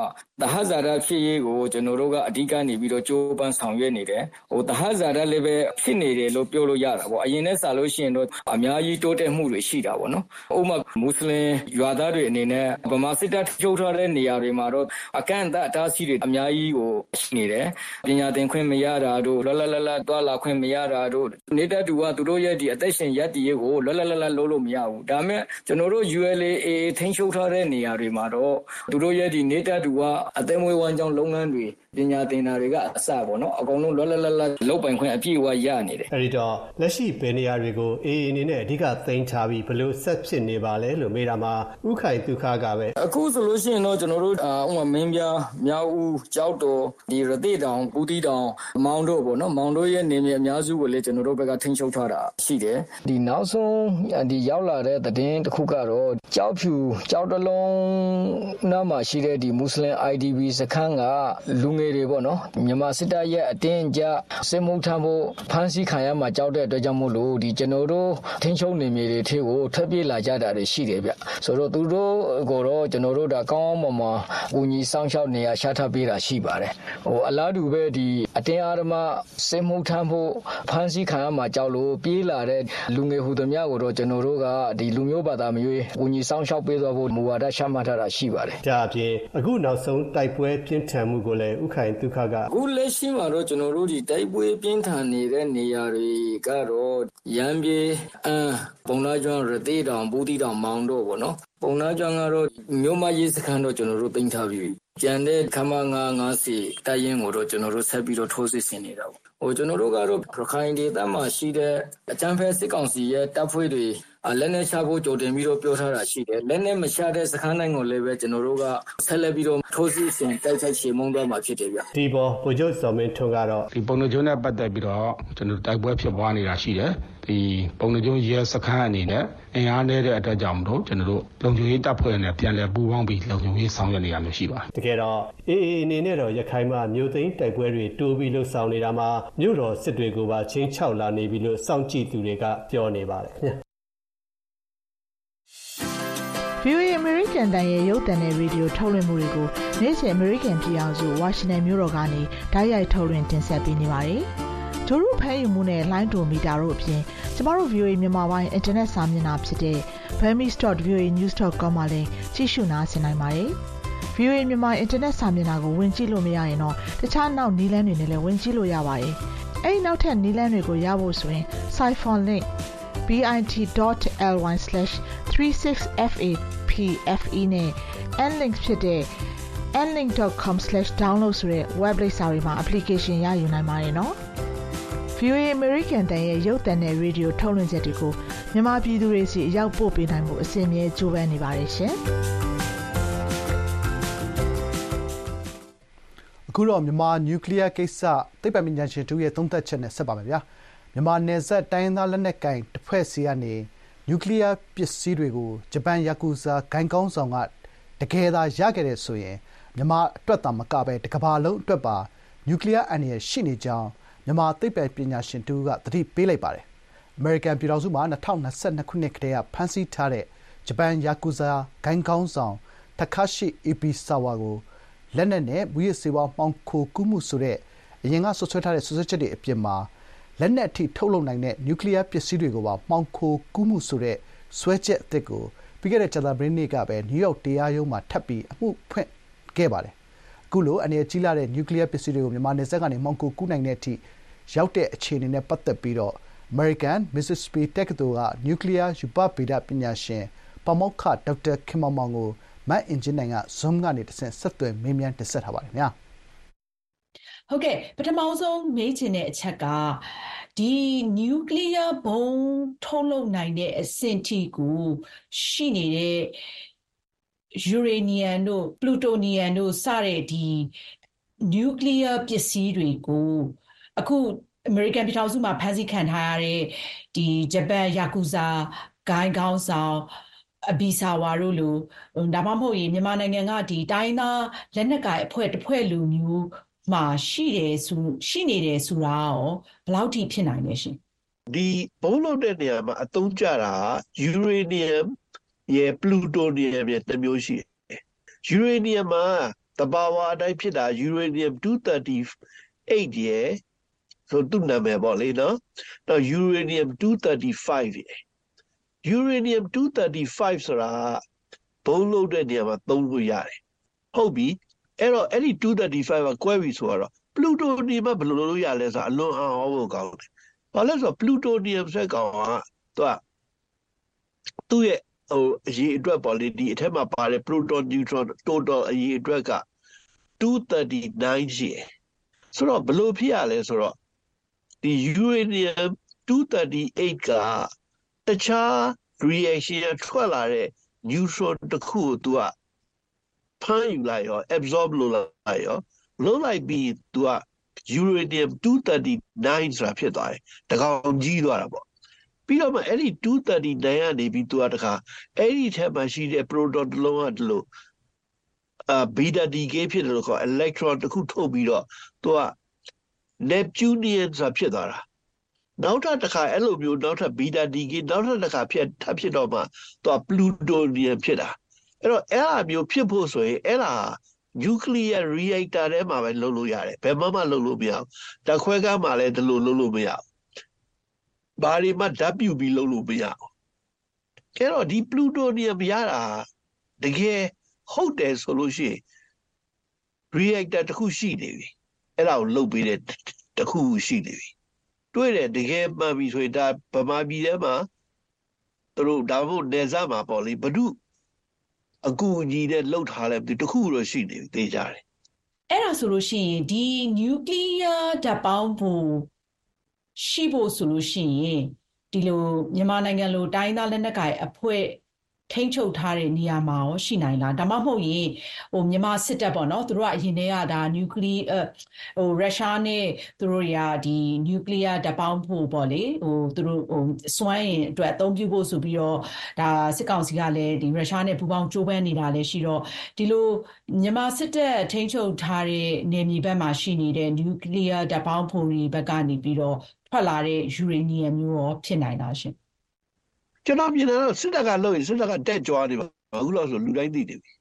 တဟဇာရဖြစ်ရေးကိုကျွန်တော်တို့ကအဓိကနေပြီးတော့ကြိုးပမ်းဆောင်ရွက်နေတယ်ဟိုတဟဇာရလည်းပဲဖြစ်နေတယ်လို့ပြောလို့ရတာပေါ့အရင်နဲ့စာလို့ရှိရင်တော့အများကြီးတိုးတက်မှုတွေရှိတာပေါ့နော်ဥပမာမွတ်စလင်ရွာသားတွေအနေနဲ့ဗမာစစ်တပ်ထုတ်ထားတဲ့နေရာတွေမှာတော့အကန့်အသတ်အတားဆီးတွေအများကြီးကိုရှိနေတယ်ပညာသင်ခွင့်မရတာတို့လောလောလတ်လတ်တွာလာခွင့်မရတာတို့နေတဲ့သူကသူတို့ရဲ့ဒီအသက်ရှင်ရပ်တည်ရေးကိုလောလောလတ်လတ်လုပ်လို့မရဘူးဒါပေမဲ့ကျွန်တော်တို့ ULA ထိန်းချုပ်ထားတဲ့နေရာတွေမှာတော့သူတို့ရဲ့ဒီနေတဲ့သူကအသက်မွေးဝမ်းကြောင်းလုပ်ငန်းတွေ ပညာသင်တာတွေကအစပေါ့နော်အကုန်လုံးလောလောလတ်လတ်လုပ်ပိုင်ခွင့်အပြည့်အဝရနေတယ်အဲ့ဒီတော့လက်ရှိဘယ်နေရာတွေကိုအေးအနေနဲ့အဓိကသိမ်းထားပြီးဘလို့ဆက်ဖြစ်နေပါလဲလို့မေးတာမှာဥခိုင်သူခကပဲအခုဆိုလို့ရှိရင်တော့ကျွန်တော်တို့အာဥပမာမင်းပြားမြောက်ဦးကြောက်တော်ဒီရသေးတောင်ပူတီတောင်မောင်တို့ပေါ့နော်မောင်တို့ရဲ့နေမြေအများစုကိုလည်းကျွန်တော်တို့ဘက်ကထိန်းချုပ်ထားတာရှိတယ်ဒီနောက်ဆုံးဒီရောက်လာတဲ့သတင်းတစ်ခုကတော့ကြောက်ဖြူကြောက်တလုံးနားမှာရှိတဲ့ဒီမွတ်စလင် IDP စခန်းကလူငယ်တွေပေါ့နော်မြန်မာစစ်တပ်ရဲ့အတင်းအကျပ်စစ်မှုထမ်းဖို့ဖမ်းဆီးခံရမှာကြောက်တဲ့အတွက်ကြောင့်မို့လို့ဒီကျွန်တော်တို့ထိန်းချုပ်နေမြေတွေထဲကိုထွက်ပြေးလာကြတာတွေရှိတယ်ဗျဆိုတော့သူတို့ကိုတော့ကျွန်တော်တို့ဒါကောင်းကောင်းမွန်မွန်ဦးညီစောင့်ရှောက်နေရရှာထပ်ပေးတာရှိပါတယ်ဟိုအလားတူပဲဒီအတင်းအားဓမ္မစစ်မှုထမ်းဖို့ဖမ်းဆီးခံရမှာကြောက်လို့ပြေးလာတဲ့လူငယ်ဟူသည်များကိုတော့ကျွန်တော်တို့ကဒီလူမျိုးဘာသာမျိုးဦးညီစောင့်ရှောက်ပေးသွားဖို့မူဝါဒချမှတ်ထားတာရှိပါတယ်ဒါအပြင်အခုနောက်ဆုံးတိုက်ပွဲပြင်းထန်မှုကိုလည်းဥခိုင်ဒုက္ခကအခုလက်ရှိမှာတော့ကျွန်တော်တို့ဒီတိုက်ပွဲပြင်းထန်နေတဲ့နေရာတွေကတော့ရမ်းပြေအမ်ပုံနာကျွန်းရသေးတောင်ဘူးတီတောင်မောင်တော့ဗောနော်ပုံနာကျွန်းကတော့မြို့မရေးစခန်းတော့ကျွန်တော်တို့တင်ထားပြီးပြီကျန်တဲ့ခမ950စီတိုက်ရင်ကိုတော့ကျွန်တော်တို့ဆက်ပြီးတော့ထိုးစစ်ဆင်နေတာပေါ့ဟိုကျွန်တော်တို့ကတော့ရခိုင်ဒေသမှာရှိတဲ့အကြမ်းဖက်စစ်ကောင်စီရဲ့တပ်ဖွဲ့တွေအာ လက်နက်ချဖို့ကြိုတင်ပြီးတော့ပြောထားတာရှိတယ်လက်နက်မချတဲ့စခန်းတိုင်းကိုလည်းပဲကျွန်တော်တို့ကဆက်လက်ပြီးတော့ထိုးစစ်ဆင်တိုက်ခိုက်ချေမှုန်းသွားမှာဖြစ်တယ်ဗျဒီပေါ်ဗိုလ်ချုပ်စော်မင်းထွန်းကတော့ဒီပုံနှကျုံးနဲ့ပတ်သက်ပြီးတော့ကျွန်တော်တိုက်ပွဲဖြစ်ပွားနေတာရှိတယ်ဒီပုံနှကျုံးရဲစခန်းအနေနဲ့အင်အားနည်းတဲ့အတွက်ကြောင့်မလို့ကျွန်တော်တို့လုံခြုံရေးတပ်ဖွဲ့နဲ့ပြန်လည်ပူးပေါင်းပြီးလုံခြုံရေးဆောင်ရွက်နေရမျိုးရှိပါတယ်တကယ်တော့အေးအေးအနေနဲ့တော့ရခိုင်မှာမြို့သိမ်းတိုက်ပွဲတွေတိုးပြီးလှုပ်ဆောင်နေတာမှာမြို့တော်စစ်တွေကိုပါချင်းချောက်လာနေပြီလို့စောင့်ကြည့်သူတွေကပြောနေပါတယ်ခင်ဗျာ VOA American တန်ရဲ့ရုပ်သံနဲ့ရေဒီယိုထုတ်လွှင့်မှုတွေကိုနေ့စဉ် American ပြည်အောင်စုဝါရှင်တန်မြို့တော်ကနေဓာတ်ရိုက်ထုတ်လွှင့်တင်ဆက်ပေးနေပါတယ်။ဂျိုရုဖဲယူမှုနဲ့ line to meter တို့အပြင်ကျမတို့ VOA မြန်မာပိုင်း internet စာမျက်နှာဖြစ်တဲ့ burmese.voanews.com မှာလည်းကြည့်ရှုနားဆင်နိုင်ပါတယ်။ VOA မြန်မာ internet စာမျက်နှာကိုဝင်ကြည့်လို့မရရင်တော့တခြားနောက်နည်းလမ်းတွေနဲ့လည်းဝင်ကြည့်လို့ရပါတယ်။အဲဒီနောက်ထပ်နည်းလမ်းတွေကိုရဖို့ဆိုရင် Siphon link bit.ly/36fapfe နဲ့ nlink ဖြစ်တဲ့ nlink.com/download ဆိုတဲ့ web လိပ်စာတွေမှာ application ရယူနိုင်ပါတယ်နော်။ VOA American တန်ရဲ့ရုပ်သံနဲ့ radio ထုတ်လွှင့်ချက်တွေကိုမြန်မာပြည်သူတွေစီအရောက်ပို့ပေးနိုင်မှုအစီအမြဲကြိုးပမ်းနေပါတယ်ရှင်။အခုတော့မြန်မာနျူကလ িয়ার ကိစ္စသိပ္ပံပညာရှင်တူရဲ့သုံးသပ်ချက်နဲ့ဆက်ပါမယ်ဗျာမြန်မာနယ်စပ်တိုင်းရင်းသားလက်နက်ကိုင်တစ်ဖွဲ့စီကနေ နျူကလီးယားပစ္စည်းတွေကို ဂျပန်ယာကူဇာဂိုဏ်ခေါင်းဆောင်က တကယ်သာ ရခဲ့တယ်ဆိုရင် မြန်မာအတွက်သာမကဘဲ တကမ္ဘာလုံးအတွက်ပါ နျူကလီးယားအန္တရာယ်ရှိနေကြောင်း မြန်မာသိပ္ပံပညာရှင်တဦးက သတိပေးလိုက်ပါတယ်။အမေရိကန်ပြည်ထောင်စုမှာ ၂၀၂၂ ခုနှစ်ကတည်းက ဖမ်းဆီးထားတဲ့ ဂျပန်ယာကူဇာဂိုဏ်ခေါင်းဆောင် Takashi Ibisawa ကို လက်နက်နဲ့ မူးယစ်ဆေးဝါး မှောင်ခိုကူးမှုဆိုတဲ့ အရင်က စွပ်စွဲထားတဲ့ စွပ်စွဲချက်တွေအပြင်မှာ လက်နက်အထိ ထုတ်လုပ်နိုင်တဲ့ နျူကလီယား ပစ္စည်းတွေကိုပါ မှောင်ခိုကူးမှုဆိုတဲ့ စွဲချက်အသစ်ကို ပြီးခဲ့တဲ့ ကြာသပတေးနေ့ကပဲ နယူးယောက် တရားရုံးမှာ ထပ်ပြီး အမှုဖွင့်ခဲ့ပါတယ်။အခုလို အန္တရာယ်ကြီးလှတဲ့ နျူကလီယား ပစ္စည်းတွေကို မြန်မာနယ်စပ်ကနေ မှောင်ခိုကူးနိုင်တဲ့အထိ ရောက်တဲ့ အခြေအနေနဲ့ ပတ်သက်ပြီးတော့ အမေရိကန်မစ္စစ္စပီတက္ကသိုလ်က နျူကလီယား ရူပဗေဒပညာရှင် ပါမောက္ခ ဒေါက်တာ ခင်မောင်မောင်ကို မအင်ကြင်းနိုင်က Zoom ကနေတဆင့် ဆက်သွယ်မေးမြန်း တင်ဆက်ထားပါတယ်ခင်ဗျာ။ ဟုတ်ကဲ့ပထမဆုံးမေးချင်တဲ့အချက်ကဒီ nuclear ဘုံထုတ်လုပ်နိုင်တဲ့အဆင့်ထိကိုရှိနေတဲ့ uranium တို့ plutonium တို့စတဲ့ဒီ nuclear ပစ္စည်းတွေကိုအခုအမေရိကန်ပြည်ထောင်စုမှာဖမ်းဆီးခံထားရတဲ့ဒီဂျပန်ယာကူဇာဂိုင်းကောင်းဆောင်အဘီဆာဝါတို့လိုဒါမှမဟုတ်ရင်မြန်မာနိုင်ငံကဒီတိုင်းသားလက်နက်ကိုင်အဖွဲ့တစ်ဖွဲ့လူမျိုး မှာရှိတယ်ဆိုရှိနေတယ်ဆိုတာရောဘယ်လောက်ထိဖြစ်နိုင်လဲရှင်ဒီဘုံလုံးတဲ့နေရာမှာအသုံးကျတာယူရေနီယမ်ရဲ့ပလူတိုနီယမ်ရဲ့တစ်မျိုးရှိတယ်ယူရေနီယမ်မှာတဘာဝအတိုင်းဖြစ်တာယူရေနီယမ်238ရဲ့ဆိုသူ့နာမည်ပေါ့လေနော်တော့ယူရေနီယမ်235ရဲ့ယူရေနီယမ်235ဆိုတာဘုံလုံးတဲ့နေရာမှာသုံးလို့ရတယ်ဟုတ်ပြီ အဲ့တော့အဲ့ဒီ235ကကွဲပြီဆိုတော့ပလူတိုနီယမ်ဘယ်လိုလုပ်ရလဲဆိုတော့အလွန်အောင်ဟောဖို့ကောင်းတယ်ဘာလဲဆိုတော့ပလူတိုနီယမ်ဆက်ကောင်ကသူကသူ့ရဲ့ဟိုအရေးအတွက်ပေါ့လေဒီအထက်မှာပါတဲ့ proton neutron total အရေးအတွက်က239ရှိတယ်ဆိုတော့ဘယ်လိုဖြစ်ရလဲဆိုတော့ဒီ uranium 238ကတခြား reaction ထွက်လာတဲ့ neutron တစ်ခုကိုသူက ဖမ်းယူလိုက်ရော absorb လုပ်လိုက်ရောလုပ်လိုက်ပြီး तू က uranium 239ဆိုတာဖြစ်သွားတယ်တကောင်ကြီးသွားတာပေါ့ပြီးတော့မှအဲ့ဒီ239ကနေပြီး तू ကတခါအဲ့ဒီထက်မှရှိတဲ့ proton တစ်လုံးကတလို့အာ beta decay ဖြစ်တယ်လို့ခေါ် electron တစ်ခုထုတ်ပြီးတော့ तू က neptunian ဆိုတာဖြစ်သွားတာနောက်ထပ်တစ်ခါအဲ့လိုမျိုးနောက်ထပ် beta decay နောက်ထပ်တစ်ခါဖြစ်ထပ်ဖြစ်တော့မှ तू က plutonium ဖြစ်တာ အဲ့တော့အဲ့အမျိုးဖြစ်ဖို့ဆိုရင်အဲ့ဒါ nuclear reactor ထဲမှာပဲလုပ်လို့ရတယ်ဘယ်မှမလုပ်လို့မရဘူးတခွဲကားမှာလည်းဒီလိုလုပ်လို့မရဘူးဘာတွေမှဓာတ်ပြုပြီးလုပ်လို့မရဘူးအဲ့တော့ဒီ plutonium ရတာတကယ်ဟုတ်တယ်ဆိုလို့ရှိရင် reactor တစ်ခုရှိနေပြီအဲ့ဒါကိုလုပ်ပေးတဲ့တစ်ခုရှိနေပြီတွေ့တယ်တကယ်မှန်ပြီဆိုရင်ဒါဗမာပြည်ထဲမှာသူတို့ဒါမှမဟုတ်နေစားမှာပေါ့လေဘ ᱹ အကူအညီနဲ့လှုပ်ထားလဲတခုတော့ရှိနေပြီသိကြတယ်အဲ့ဒါဆိုလို့ရှိရင်ဒီနျူကလ িয়ার ဓာတ်ပေါင်းဖို့ရှိဖို့ဆိုလို့ရှိရင်ဒီဒီလိုမြန်မာနိုင်ငံလိုတိုင်းရင်းသားလက်နက်ကိုင်အဖွဲ့ ထိန်းချုပ်ထားတဲ့နေရာမှာရောရှိနိုင်လားဒါမှမဟုတ်ရင်ဟိုမြန်မာစစ်တပ်ပေါ့နော်သူတို့ကအရင်တည်းကဒါနျူကလ িয়ারဟိုရုရှားနဲ့သူတို့တွေကဒီနျူကလ িয়ার ဓာတ်ပေါင်းဖို့ပေါ့လေဟိုသူတို့ဟိုစွမ်းရင်အတွက်အသုံးပြုဖို့ဆိုပြီးတော့ဒါစစ်ကောင်စီကလည်းဒီရုရှားနဲ့ပူးပေါင်းကြိုးပမ်းနေတာလည်းရှိတော့ဒီလိုမြန်မာစစ်တပ်ထိန်းချုပ်ထားတဲ့နေမြေဘက်မှာရှိနေတဲ့နျူကလ িয়ার ဓာတ်ပေါင်းဖို့တွေဘက်ကနေပြီးတော့ထွက်လာတဲ့ယူရေနီယံမျိုးရောဖြစ်နိုင်လားရှင် ကျွန်တော်မြင်တယ်တော့စစ်တပ်ကလုပ်ရင်စစ်တပ်ကတက်ကြွားနေပါအခုလောက်ဆိုလူတိုင်းသိနေပြီ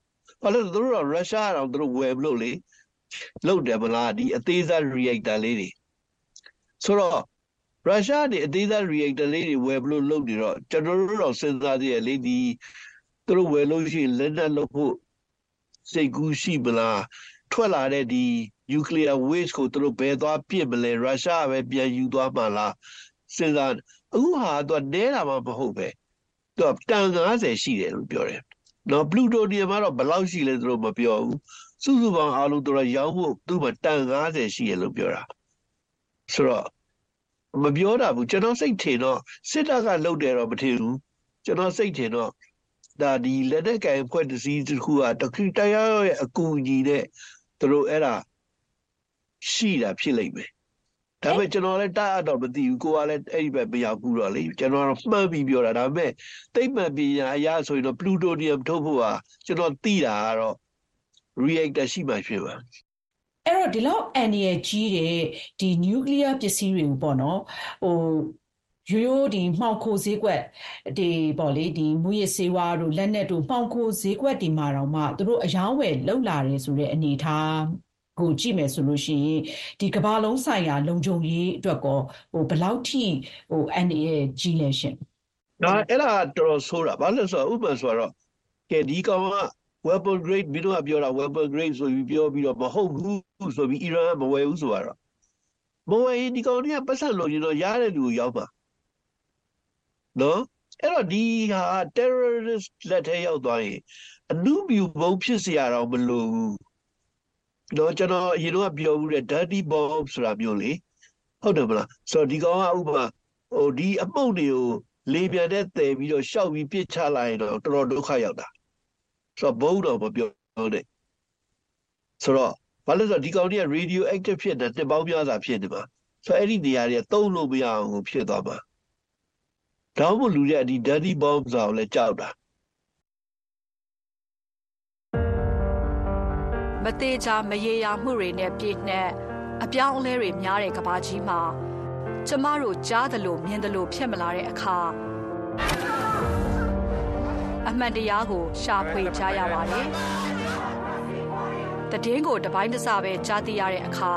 ဘာလို့လဲဆိုတော့သူတို့ကရုရှားအောင်သူတို့ဝယ်မလို့လေလုပ်တယ်မလားဒီအသေးစား reactor လေးတွေဆိုတော့ရုရှားနေအသေးစား reactor လေးတွေဝယ်မလို့လုပ်နေတော့ကျွန်တော်တို့တော့စဉ်းစားသေးရလေဒီသူတို့ဝယ်လို့ရှိရင်လက်နက်လုပ်ဖို့စိတ်ကူးရှိမလားထွက်လာတဲ့ဒီ nuclear waste ကိုသူတို့ဘယ်သွားပြစ်မလဲရုရှားပဲပြန်ယူသွားမှလားစဉ်းစား အခုဟာတော့နဲတာမှမဟုတ်ပဲသူကတန်90ရှိတယ်လို့ပြောတယ်နော်ပလူတိုနီယမ်ကတော့ဘယ်လောက်ရှိလဲသူတို့မပြောဘူးစုစုပေါင်းအားလုံးသူတို့ရောင်းဖို့သူ့မှာတန်90ရှိရလို့ပြောတာဆိုတော့မပြောတာဘူးကျွန်တော်စိတ်ထင်တော့စစ်တပ်ကလှုပ်တယ်တော့မထင်ဘူးကျွန်တော်စိတ်ထင်တော့ဒါဒီလက်နက်ကင်ဖွဲ့တစ်စီးတစ်ခုကတခိတရားရဲ့အကူအညီနဲ့သူတို့အဲ့ဒါရှိတာဖြစ်လိမ့်မယ် ဒါပေမဲ့ကျွန်တော်လည်းတတ်အပ်တော့မသိဘူးကိုကလည်းအဲ့ဒီဘက်မရောက်ဘူးတော့လေကျွန်တော်ကတော့မှန်ပြီးပြောတာဒါပေမဲ့သိမ့်မှန်ပညာအရဆိုရင်တော့ plutonium ထုတ်ဖို့ဟာကျွန်တော်သိတာကတော့ reactor ရှိမှဖြစ်ပါအဲ့တော့ဒီလောက်အန်ရကြီးတဲ့ဒီနျူကလ িয়ার ပစ္စည်းတွေကိုပေါ့နော်ဟိုရိုးရိုးဒီမှောင်ခိုဈေးကွက်ဒီပေါ့လေဒီမူရစေဝါတို့လက်နက်တို့မှောင်ခိုဈေးကွက်ဒီမှာတော့မှသူတို့အယောင်းဝယ်လောက်လာတယ်ဆိုတဲ့အနေအထား ကိုကြည့်မယ်ဆိုလို့ရှိရင်ဒီကဘာလုံးဆိုင်ရာလုံခြုံရေးအတွက်ကောဟိုဘယ်လောက်ထိဟိုအန်အေကြီးလဲရှင်။ဒါအဲ့ဒါတော်တော်ဆိုးတာဘာလို့ဆိုတော့ဥပမာဆိုတော့ကဲဒီကောင်က weapon grade မင်းတို့ကပြောတာ weapon grade ဆိုပြီးပြောပြီးတော့မဟုတ်ဘူးဆိုပြီးအီရန်မဝယ်ဘူးဆိုတော့မဝယ်ရင်ဒီကောင်တွေကပတ်သက်လို့ရင်တော့ရတဲ့လူကိုရောက်ပါနော်အဲ့တော့ဒီဟာ terrorist လက်ထဲရောက်သွားရင်အမှုပြုပုံဖြစ်စရာတော့မလိုဘူး တော့ကျွန်တော်အရင်တော့ပြောဘူးတဲ့ dirty bomb ဆိုတာမျိုးလေဟုတ်တယ်မလားဆိုတော့ဒီကောင်ကဥပမာဟိုဒီအမှုန့်တွေကိုလေပြန်တဲ့တည်ပြီးတော့ရှောက်ပြီးပြစ်ချလိုက်ရင်တော့တော်တော်ဒုက္ခရောက်တာဆိုတော့ဘုံတော့မပြောနဲ့ဆိုတော့ဘာလို့လဲဆိုတော့ဒီကောင်တွေက radio active ဖြစ်တဲ့တစ်ပေါင်းများစွာဖြစ်နေမှာဆိုတော့အဲ့ဒီနေရာတွေကသုံးလို့မရအောင်ကိုဖြစ်သွားမှာဒါမှမဟုတ်လူတွေကဒီ dirty bomb ဆိုတာကိုလည်းကြောက်တာ မသေးချာမရေရာမှုတွေနဲ့ပြည့်နှက်အပြောင်းအလဲတွေများတဲ့ကဘာကြီးမှာကျမတို့ကြားသလိုမြင်သလိုဖြစ်မလာတဲ့အခါအမှန်တရားကိုရှာဖွေကြရပါတယ်။တည်င်းကိုတပိုင်းတစပဲကြားသိရတဲ့အခါ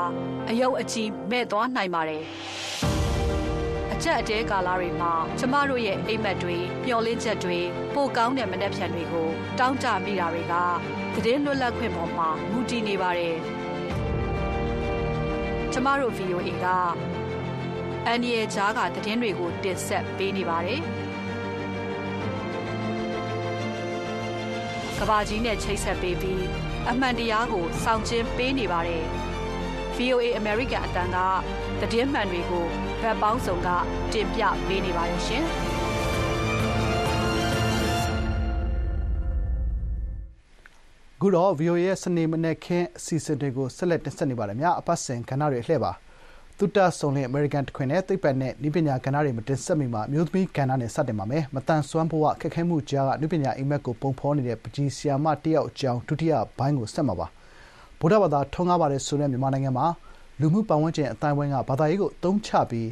အယုတ်အကြီးမဲ့သွားနိုင်ပါတယ်။ အချက်အတဲကာလတွေမှာကျမတို့ရဲ့အိမ်မက်တွေမျောလင်းချက်တွေပိုကောင်းတဲ့မနှက်ဖြန်တွေကို တောင်းတမိတာတွေကတည်င်းလွတ်လပ်ခွင့်ပေါ်မှာမူတည်နေပါတယ်။ကျမတို့ VOA ကအန်ဒီရဲ့ဂျားကတည်င်းတွေကိုတင်ဆက်ပေးနေပါတယ်။ကဘာကြီးနဲ့ချိတ်ဆက်ပေးပြီးအမှန်တရားကိုစောင့်ကျင်းပေးနေပါတယ်။ VOA American အတန်းကတည်င်းမှန်တွေကို ဗတ်ပေါင်းစုံကတင်ပြပေးနေပါတယ်ရှင်။အခုတော့ VOA ရဲ့စနေမနေ့ခင်းအစီအစဉ်တွေကိုဆက်လက်တင်ဆက်နေပါတယ်များအပတ်စဉ်ကဏ္ဍတွေအလှည့်ပါသုတဆုံလင်အမေရိကန်တခွင်နဲ့သိပ္ပံနဲ့ဤပညာကဏ္ဍတွေမတင်ဆက်မီမှာအမျိုးသမီးကဏ္ဍနဲ့စတင်ပါမယ်မတန်ဆွမ်းဘဝခက်ခဲမှုကြားကဤပညာအိမ်မက်ကိုပုံဖော်နေတဲ့ပကြီးဆီယာမတယောက်အကြောင်းဒုတိယဘိုင်းကိုဆက်မှာပါဗုဒ္ဓဘာသာထုံးကားပါတယ်ဆိုတဲ့မြန်မာနိုင်ငံမှာ လူမှုပတ်ဝန်းကျင်အတိုင်းဝိုင်းကဘာသာရေးကိုအသုံးချပြီး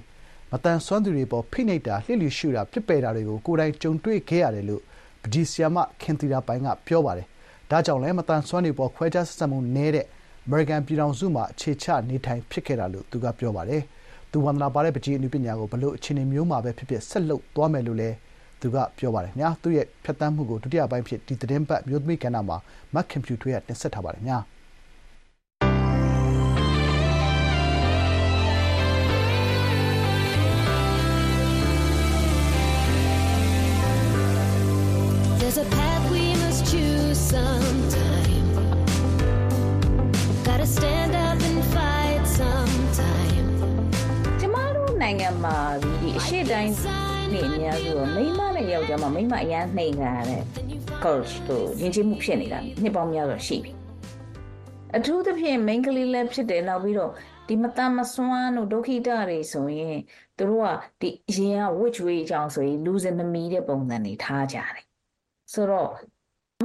မတန်ဆွမ်းသူတွေပေါ်ဖိနှိပ်တာလှစ်လျရှုတာပြစ်ပယ်တာတွေကိုကိုယ်တိုင်ကြုံတွေ့ခဲ့ရတယ်လို့ပကြီးဆီယာမခင်သီတာပိုင်းကပြောပါတယ်ဒါကြောင့်လည်းမတန်ဆွမ်းတွေပေါ်ခွဲခြားဆက်ဆံမှုနည်းတဲ့အမေရိကန်ပြည်ထောင်စုမှာအခြေချနေထိုင်ဖြစ်ခဲ့တာလို့သူကပြောပါတယ်။သူဝန္ဒနာပါတဲ့ပကြီးအနုပညာကိုဘလို့အခြေအနေမျိုးမှာပဲဖြစ်ဖြစ်ဆက်လုပ်သွားမယ်လို့လည်းသူကပြောပါတယ်။ညာသူ့ရဲ့ဖြတ်တန်းမှုကိုဒုတိယပိုင်းဖြစ်ဒီသတင်းပတ်မျိုးသမီးကဏ္ဍမှာမက်ကွန်ပျူတာကတင်ဆက်ထားပါတယ်ညာ။ နိုင်ငံမှာဒီအရှိတိုင်းနေ့အများစုတော့မိန်းမနဲ့ယောက်ျားမမိန်းမအရန်နှိမ်ခံရတဲ့ coach တို့ယဉ်ကျေးမှုဖြစ်နေတာနှစ်ပေါင်းများစွာရှိပြီအထူးသဖြင့် main ကလေးလည်းဖြစ်တယ်နောက်ပြီးတော့ဒီမတမစွမ်းတို့ဒုက္ခိတတွေဆိုရင်သူတို့ကဒီအရင်က which way အကြောင်းဆိုရင်လူစင်မမီတဲ့ပုံစံတွေထားကြတယ်ဆိုတော့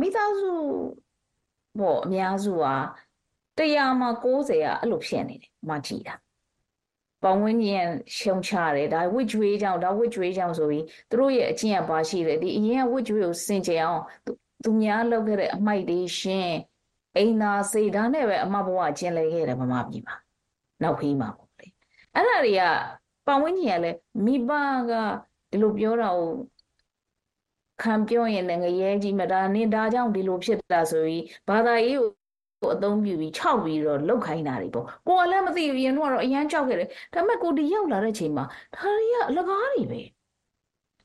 မိသားစုပေါ့အများစုကတရားမှာ60ကအဲ့လိုဖြစ်နေတယ်မှကြည့်တာ ပေါင်းဝင်းကျင်ရှုံချတယ်ဒါ which way ကြောင့်ဒါ which way ကြောင့်ဆိုပြီးသူတို့ရဲ့အကျင့်ကပါရှိတယ်ဒီအရင်က which way ကိုစင်ကြယ်အောင်သူသူများလုပ်ခဲ့တဲ့အမိုက်တွေရှင်းအိမ်သာစိတ်ဒါနဲ့ပဲအမဘဝကျင်လည်ခဲ့တယ်ဗမာပြည်မှာနောက်ခီးမှာပေါ့လေအဲ့ဒါတွေကပေါင်းဝင်းကျင်ကလည်းမိဘကဒီလိုပြောတာကိုခံပြောရင်လည်းငရဲကြီးမဒါနင်ဒါကြောင့်ဒီလိုဖြစ်တာဆိုပြီးဘာသာရေးကို ကိုအသုံးပြုပြီးခြောက်ပြီးတော့လောက်ခိုင်းတာတွေပေါ့ကိုကလည်းမသိဘူးရင်တော့အရန်ကြောက်ခဲ့တယ်ဒါပေမဲ့ကိုဒီရောက်လာတဲ့ချိန်မှာဒါတွေကအလကားတွေပဲ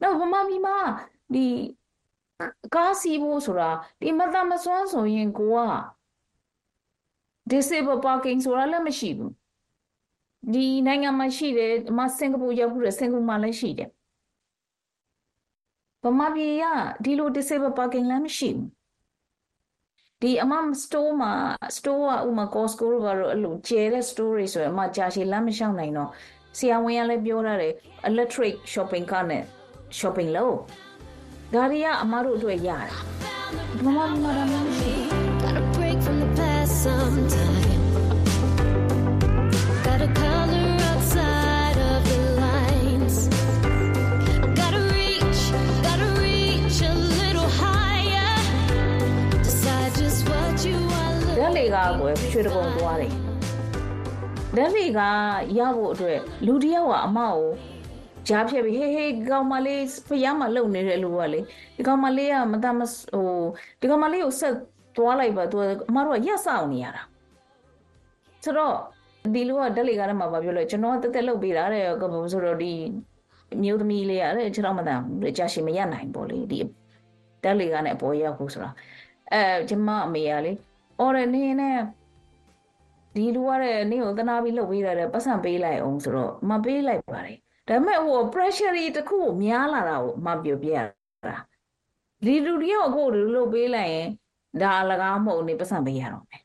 နောက်ဗမာပြည်မှာဒီကားစီးဖို့ဆိုတာဒီမသမစွမ်းဆိုရင်ကိုက disable parking ဆိုတာလည်းမရှိဘူးဒီနိုင်ငံမှာရှိတယ်အမစင်ကာပူရောက်ခုတယ်စင်ကာပူမှာလည်းရှိတယ်ဗမာပြည်ကဒီလို disable parking လည်းမရှိဘူး ဒီအမ store မှာ store ကဥမာ Costco တို့ဘာလို့အဲ့လိုကျဲတဲ့ store တွေဆိုရင်အမကြာရှည်လမ်းမလျှောက်နိုင်တော့ဆရာဝန်ကလည်းပြောရတယ် electric shopping cart နဲ့ shopping လုပ်ဒါတွေကအမတို့အတွက်ရတယ်ဘာမှမမဒါမှမရှိ Gotta break from the past sometime. ဓာတ်လေကားကိုရွှေတကုံသွားတယ်ဓာတ်လေကားရဖို့အတွက်လူတစ်ယောက်ကအမကိုကြားဖြတ်ပြီးဟေးဟေးဒီကောင်မလေးဖျားမလုံနေတဲ့လူကလေဒီကောင်မလေးကမတမဟိုဒီကောင်မလေးကိုဆက်သွားလိုက်ပါသူကအမတို့ကရက်ဆောင်နေရတာဆိုတော့ဒီလူကဓာတ်လေကားထဲမှာဗာပြောလို့ကျွန်တော်ကတက်တက်လုတ်ပေးတာတဲ့ဆိုတော့ဒီမျိုးသမီးလေးကတဲ့ကျွန်တော်မတန်ကြာရှည်မရနိုင်ပေါ့လေဒီဓာတ်လေကားနဲ့အပေါ်ရောက်ဖို့ဆိုတာအဲကျမအမေကလေ အော်ရနေနဲ့ဒီလူကတဲ့နင့်ကိုသနာပြီးလုပ်ပေးတာတဲ့ပတ်စံပေးလိုက်အောင်ဆိုတော့မပေးလိုက်ပါတယ်ဒါပေမဲ့ဟို pressure တွေတစ်ခုကိုများလာတာကိုမပြောပြရတာဒီလူတယောက်အခုဒီလိုလုပ်ပေးလိုက်ရင်ဒါအလကားမဟုတ်နေပတ်စံပေးရတော့မယ်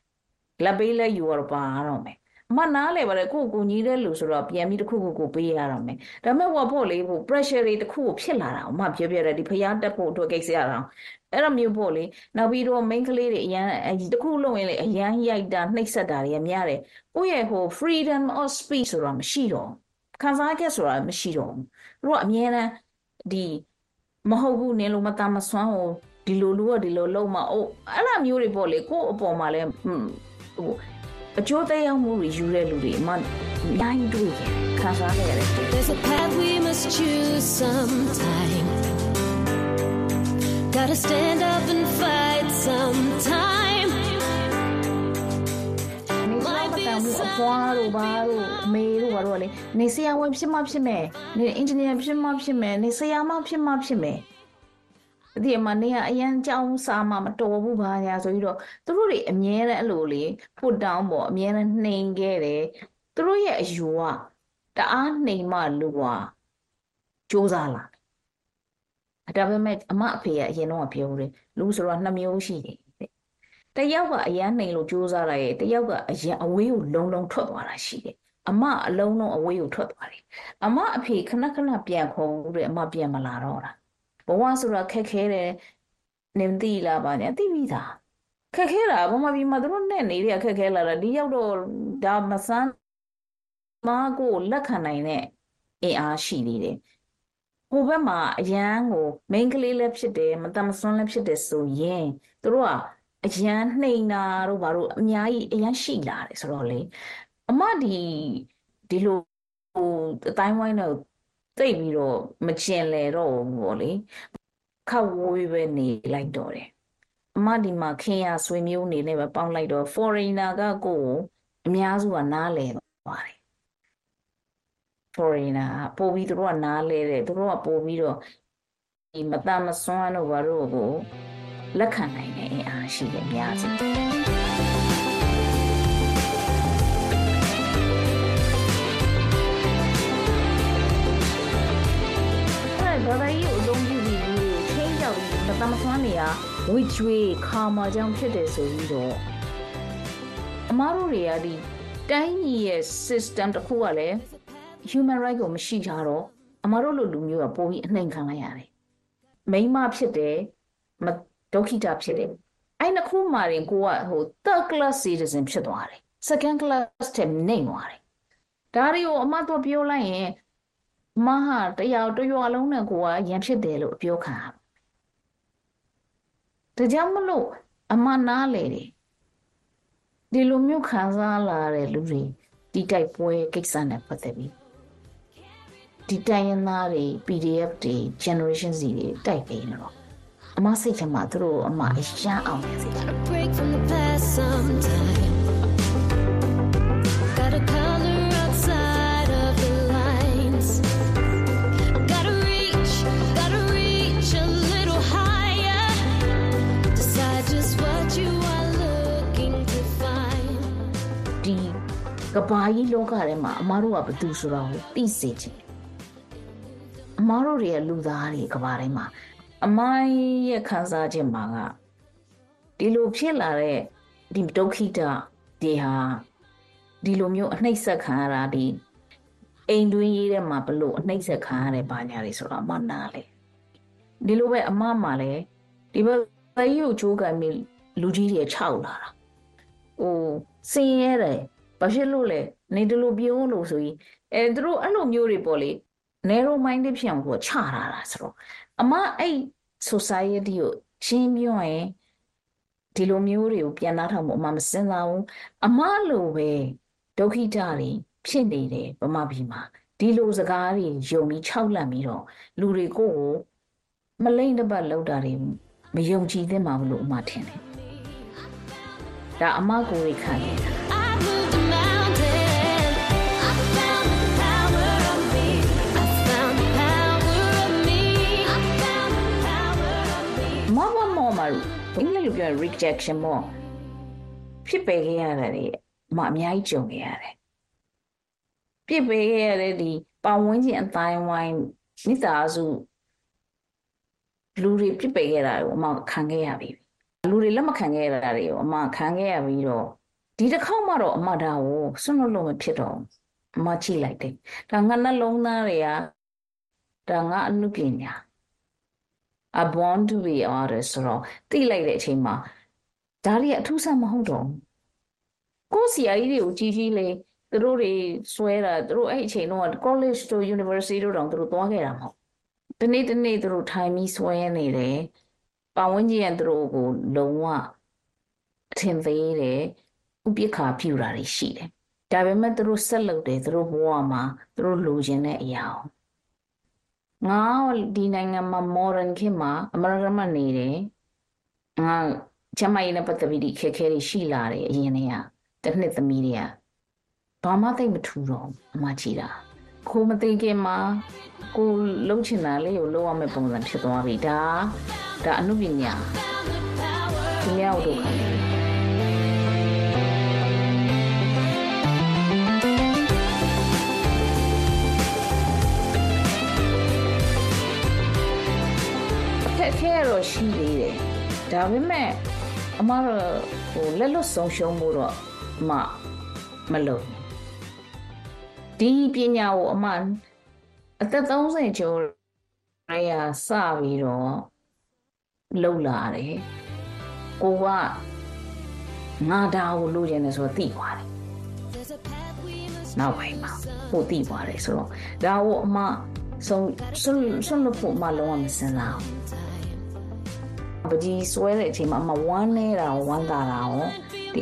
လက်ပေးလက်ယူရတော့ပါတော့မယ်အ မနားလေပါတယ်ကိုကိုညီးတဲ့လူဆိုတော့ပြန်ပြီးတစ်ခုခုကိုပေးရတော့မယ်ဒါပေမဲ့ဟိုဖို့လေဟို pressure တွေတစ်ခုကိုဖြစ်လာတာအမပြောပြတယ်ဒီဖျားတက်ဖို့အတွက်ကိစ္စရအောင်အဲ့တော့မျိုးပေါ့လေနောက်ပြီးတော့ main ကလေးတွေအရန်အတခုလုံးရင်လေအရန်ရိုက်တာနှိပ်စက်တာတွေကများတယ်ကိုယ့်ရဲ့ဟို freedom of speech ဆိုတာမရှိတော့ခံစားချက်ဆိုတာမရှိတော့ဘူးသူတို့ကအမြဲတမ်းဒီမဟုတ်ဘူးနင်လိုမတမဆွမ်းဟိုဒီလိုလူကဒီလိုလုံးမအိုးအဲ့လိုမျိုးတွေပေါ့လေကိုယ့်အပေါ်မှာလဲဟို အကျိုးသက်ရောက်မှုတွေယူတဲ့လူတွေအမှနိုင်တွေ့တယ်ခံစားနေရတယ် There's a path we must choose sometime. Gotta stand up and fight sometime. နေစားမတန်ဘူးအဖွားတို့ဘာတို့အမေတို့ဘာတို့ကလေနေဆရာဝန်ဖြစ်မှဖြစ်မယ်နေအင်ဂျင်နီယာဖြစ်မှဖြစ်မယ်နေဆရာမဖြစ်မှဖြစ်မယ် ဒီအမနေကအရန်ကြောင်းစားမှမတော်ဘူးဘာညာဆိုပြီးတော့သူတို့တွေအမြဲတမ်းအဲ့လိုလေဖွတ်တောင်းပေါ့အမြဲတမ်းနှိမ်ခဲ့တယ်သူတို့ရဲ့အယူကတအားနှိမ်မှလူကစူးစားလာဒါပေမဲ့အမအဖေကအရင်တော့ပြောတယ်လူဆိုတော့နှစ်မျိုးရှိတယ်တဲ့တယောက်ကအရန်နှိမ်လို့စူးစားလိုက်ရဲ့တယောက်ကအရန်အဝေးကိုလုံလုံထွက်သွားတာရှိတယ်အမအလုံးလုံးအဝေးကိုထွက်သွားတယ်အမအဖေခဏခဏပြန်ခေါ်ဦးတယ်အမပြန်မလာတော့တာ ဘဝဆိုတာခက်ခဲတယ်နင်သိလားပါညာသိပြီသားခက်ခဲတာဘမပြီးမှသူတို့နဲ့နေတဲ့ခက်ခဲလာတာဒီရောက်တော့ဒါမဆန်းမကိုလက်ခံနိုင်တဲ့အင်အားရှိသေးတယ်ဟိုဘက်မှာအရန်ကို main ကလေးလည်းဖြစ်တယ်မတမဆွန်းလည်းဖြစ်တယ်ဆိုရင်သူတို့ကအရန်နှိမ်တာတို့ဘာတို့အများကြီးအရန်ရှိလာတယ်ဆိုတော့လေအမဒီဒီလိုဟိုအတိုင်းဝိုင်းတော့ သိပ်ပြီးတော့မကျင်လေတော့ဘူးပေါ့လေခက်ဝေးပဲနေလိုက်တော့တယ်အမဒီမှာခင်ရဆွေမျိုးနေနဲ့ပဲပေါင်းလိုက်တော့ foreigner ကကိုယ်ကိုအများစုကနားလဲသွားတယ် foreigner ကပို့ပြီးသူတို့ကနားလဲတယ်သူတို့ကပို့ပြီးတော့ဒီမတမစွမ်းတို့ဘာတို့ကိုလက်ခံနိုင်တဲ့အင်အားရှိတယ်အများစု ငွေကြွေးခါမာကြောင့်ဖြစ်တယ်ဆိုပြီးတော့အမားတို့တွေကဒီတိုင်းပြည်ရဲ့ system တစ်ခုကလည်း human right ကိုမရှိကြတော့အမားတို့လိုလူမျိုးကပိုပြီးအနှိမ်ခံလိုက်ရတယ်မိန်းမဖြစ်တယ်မဒုက္ခိတဖြစ်တယ်အဲ့နှစ်ခုမှရင်ကိုကဟို third class citizen ဖြစ်သွားတယ် second class တဲ့နှိမ်သွားတယ်ဒါတွေကိုအမတော့ပြောလိုက်ရင်မဟာတရားတရွာလုံးနဲ့ကိုကရန်ဖြစ်တယ်လို့ပြောခံရ ဒါကြောင့်မလို့အမနားလေတယ်ဒီလိုမျိုးခံစားလာတဲ့လူတွေဒီတိုက်ပွဲကိစ္စနဲ့ပတ်သက်ပြီးဒီတိုင်းရင်းသားတွေ PDF တွေ generation Z တွေတိုက်ပေးနေတော့အမစိတ်ချမှာသူတို့အမအရန်အောင်နေစေချင် ကဘာကြီးလောကထဲမှာအမားတို့ကဘယ်သူဆိုတာကိုသိစေချင်တယ်အမားတို့တွေကလူသားတွေကဘာထဲမှာအမိုင်းရဲ့ခံစားချက်မှာကဒီလိုဖြစ်လာတဲ့ဒီဒုက္ခိတဒီဟာဒီလိုမျိုးအနှိမ့်ဆက်ခံရတာဒီအိမ်တွင်းရေးထဲမှာဘလို့အနှိမ့်ဆက်ခံရတဲ့ဘာညာတွေဆိုတော့အမနာလေဒီလိုပဲအမမှာလည်းဒီဘက်သေရုပ်ချိုးကံမီလူကြီးတွေခြောက်လာတာဟိုစင်ရဲတယ် ဘာဖြစ်လို့လဲနေတလို့ပြုံးလို့ဆိုရင်အဲသူတို့အဲ့လိုမျိုးတွေပေါ့လေ narrow minded ဖြစ်အောင်ကိုချတာလားဆိုတော့အမအဲ့ society ကိုရှင်းပြောရင်ဒီလိုမျိုးတွေကိုပြန်လာထောင်ဖို့အမမစင်စားဘူးအမလိုပဲဒုက္ခိတတွေဖြစ်နေတယ်ဗမာပြည်မှာဒီလိုစကားတွေယုံပြီးခြောက်လန့်ပြီးတော့လူတွေကိုယ်ကိုမလိမ့်တစ်ပတ်လောက်တာတွေမယုံကြည်သင့်ပါဘူးလို့အမထင်တယ်ဒါအမကိုယ်ခံနေတာ of me. မမမမအင်္ဂလိပ်လိုပြောရင် rejection မောဖြစ်ပေခဲ့ရတာတွေအမအများကြီးကြုံခဲ့ရတယ်ပြစ်ပေခဲ့ရတဲ့ဒီပတ်ဝန်းကျင်အတိုင်းဝိုင်းမိသားစုလူတွေပြစ်ပေခဲ့တာကိုအမခံခဲ့ရပြီလူတွေလက်မခံခဲ့ရတာတွေကိုအမခံခဲ့ရပြီးတော့ဒီတစ်ခေါက်မှတော့အမဒါကိုစွန့်လွတ်လို့မဖြစ်တော့ဘူးအမချိလိုက်တယ်ဒါငါနှလုံးသားတွေကဒါငါအမှုပညာ a born to be artist ဆိုတော့တိလိုက်တဲ့အချိန်မှာဒါတွေကအထူးဆန်းမဟုတ်တော့ဘူးကိုယ့်စီအကြီးတွေကိုကြီးကြီးလေးသူတို့တွေဆွဲတာသူတို့အဲ့အချိန်တော့ college တို့ university တို့တောင်သူတို့သွားခဲ့တာမဟုတ်ဒီနေ့ဒီနေ့သူတို့ထိုင်ပြီးဆွဲနေတယ်ပတ်ဝန်းကျင်ကသူတို့ကိုလုံးဝအထင်သေးတယ်ဥပိ္ပခာပြူတာတွေရှိတယ်ဒါပေမဲ့သူတို့ဆက်လုပ်တယ်သူတို့ဘဝမှာသူတို့လိုချင်တဲ့အရာကို ငါဒီနိုင်ငံမှာ modern ခေတ်မှာအမေရိကန်မှာနေတယ်ငါကျမကြီးနဲ့ပတ်သက်ပြီးဒီခက်ခဲတွေရှိလာတယ်အရင်တည်းကတစ်နှစ်သမီးတွေကဘာမှသိပ်မထူတော့ဘူးအမကြည့်တာခိုးမသိခင်မှာကိုလှုပ်ချင်တာလေးကိုလှုပ်ရမယ့်ပုံစံဖြစ်သွားပြီဒါဒါအမှုပညာဒီမြောက်ဒုက္ခတွေအခ တော့ရှိသေးတယ်ဒါပေမဲ့အမတော့ဟိုလက်လွတ်ဆုံးရှုံးမှုတော့အမမလုပ်ဘူးဒီပညာကိုအမအသက်30ကျော်ရရစပြီးတော့လှုပ်လာတယ်ကိုကငါဒါကိုလိုချင်တယ်ဆိုတော့သိသွားတယ်နောက်ပိုင်းမှာဟိုသိသွားတယ်ဆိုတော့ဒါကိုအမဆုံးဆုံးဆုံးလို့ဖို့အမလုံးဝမစင်စားဘူး ပကြီးဆွဲတဲ့အချိန်မှာအမဝမ်းနေတာဝမ်းသာတာရောဒီ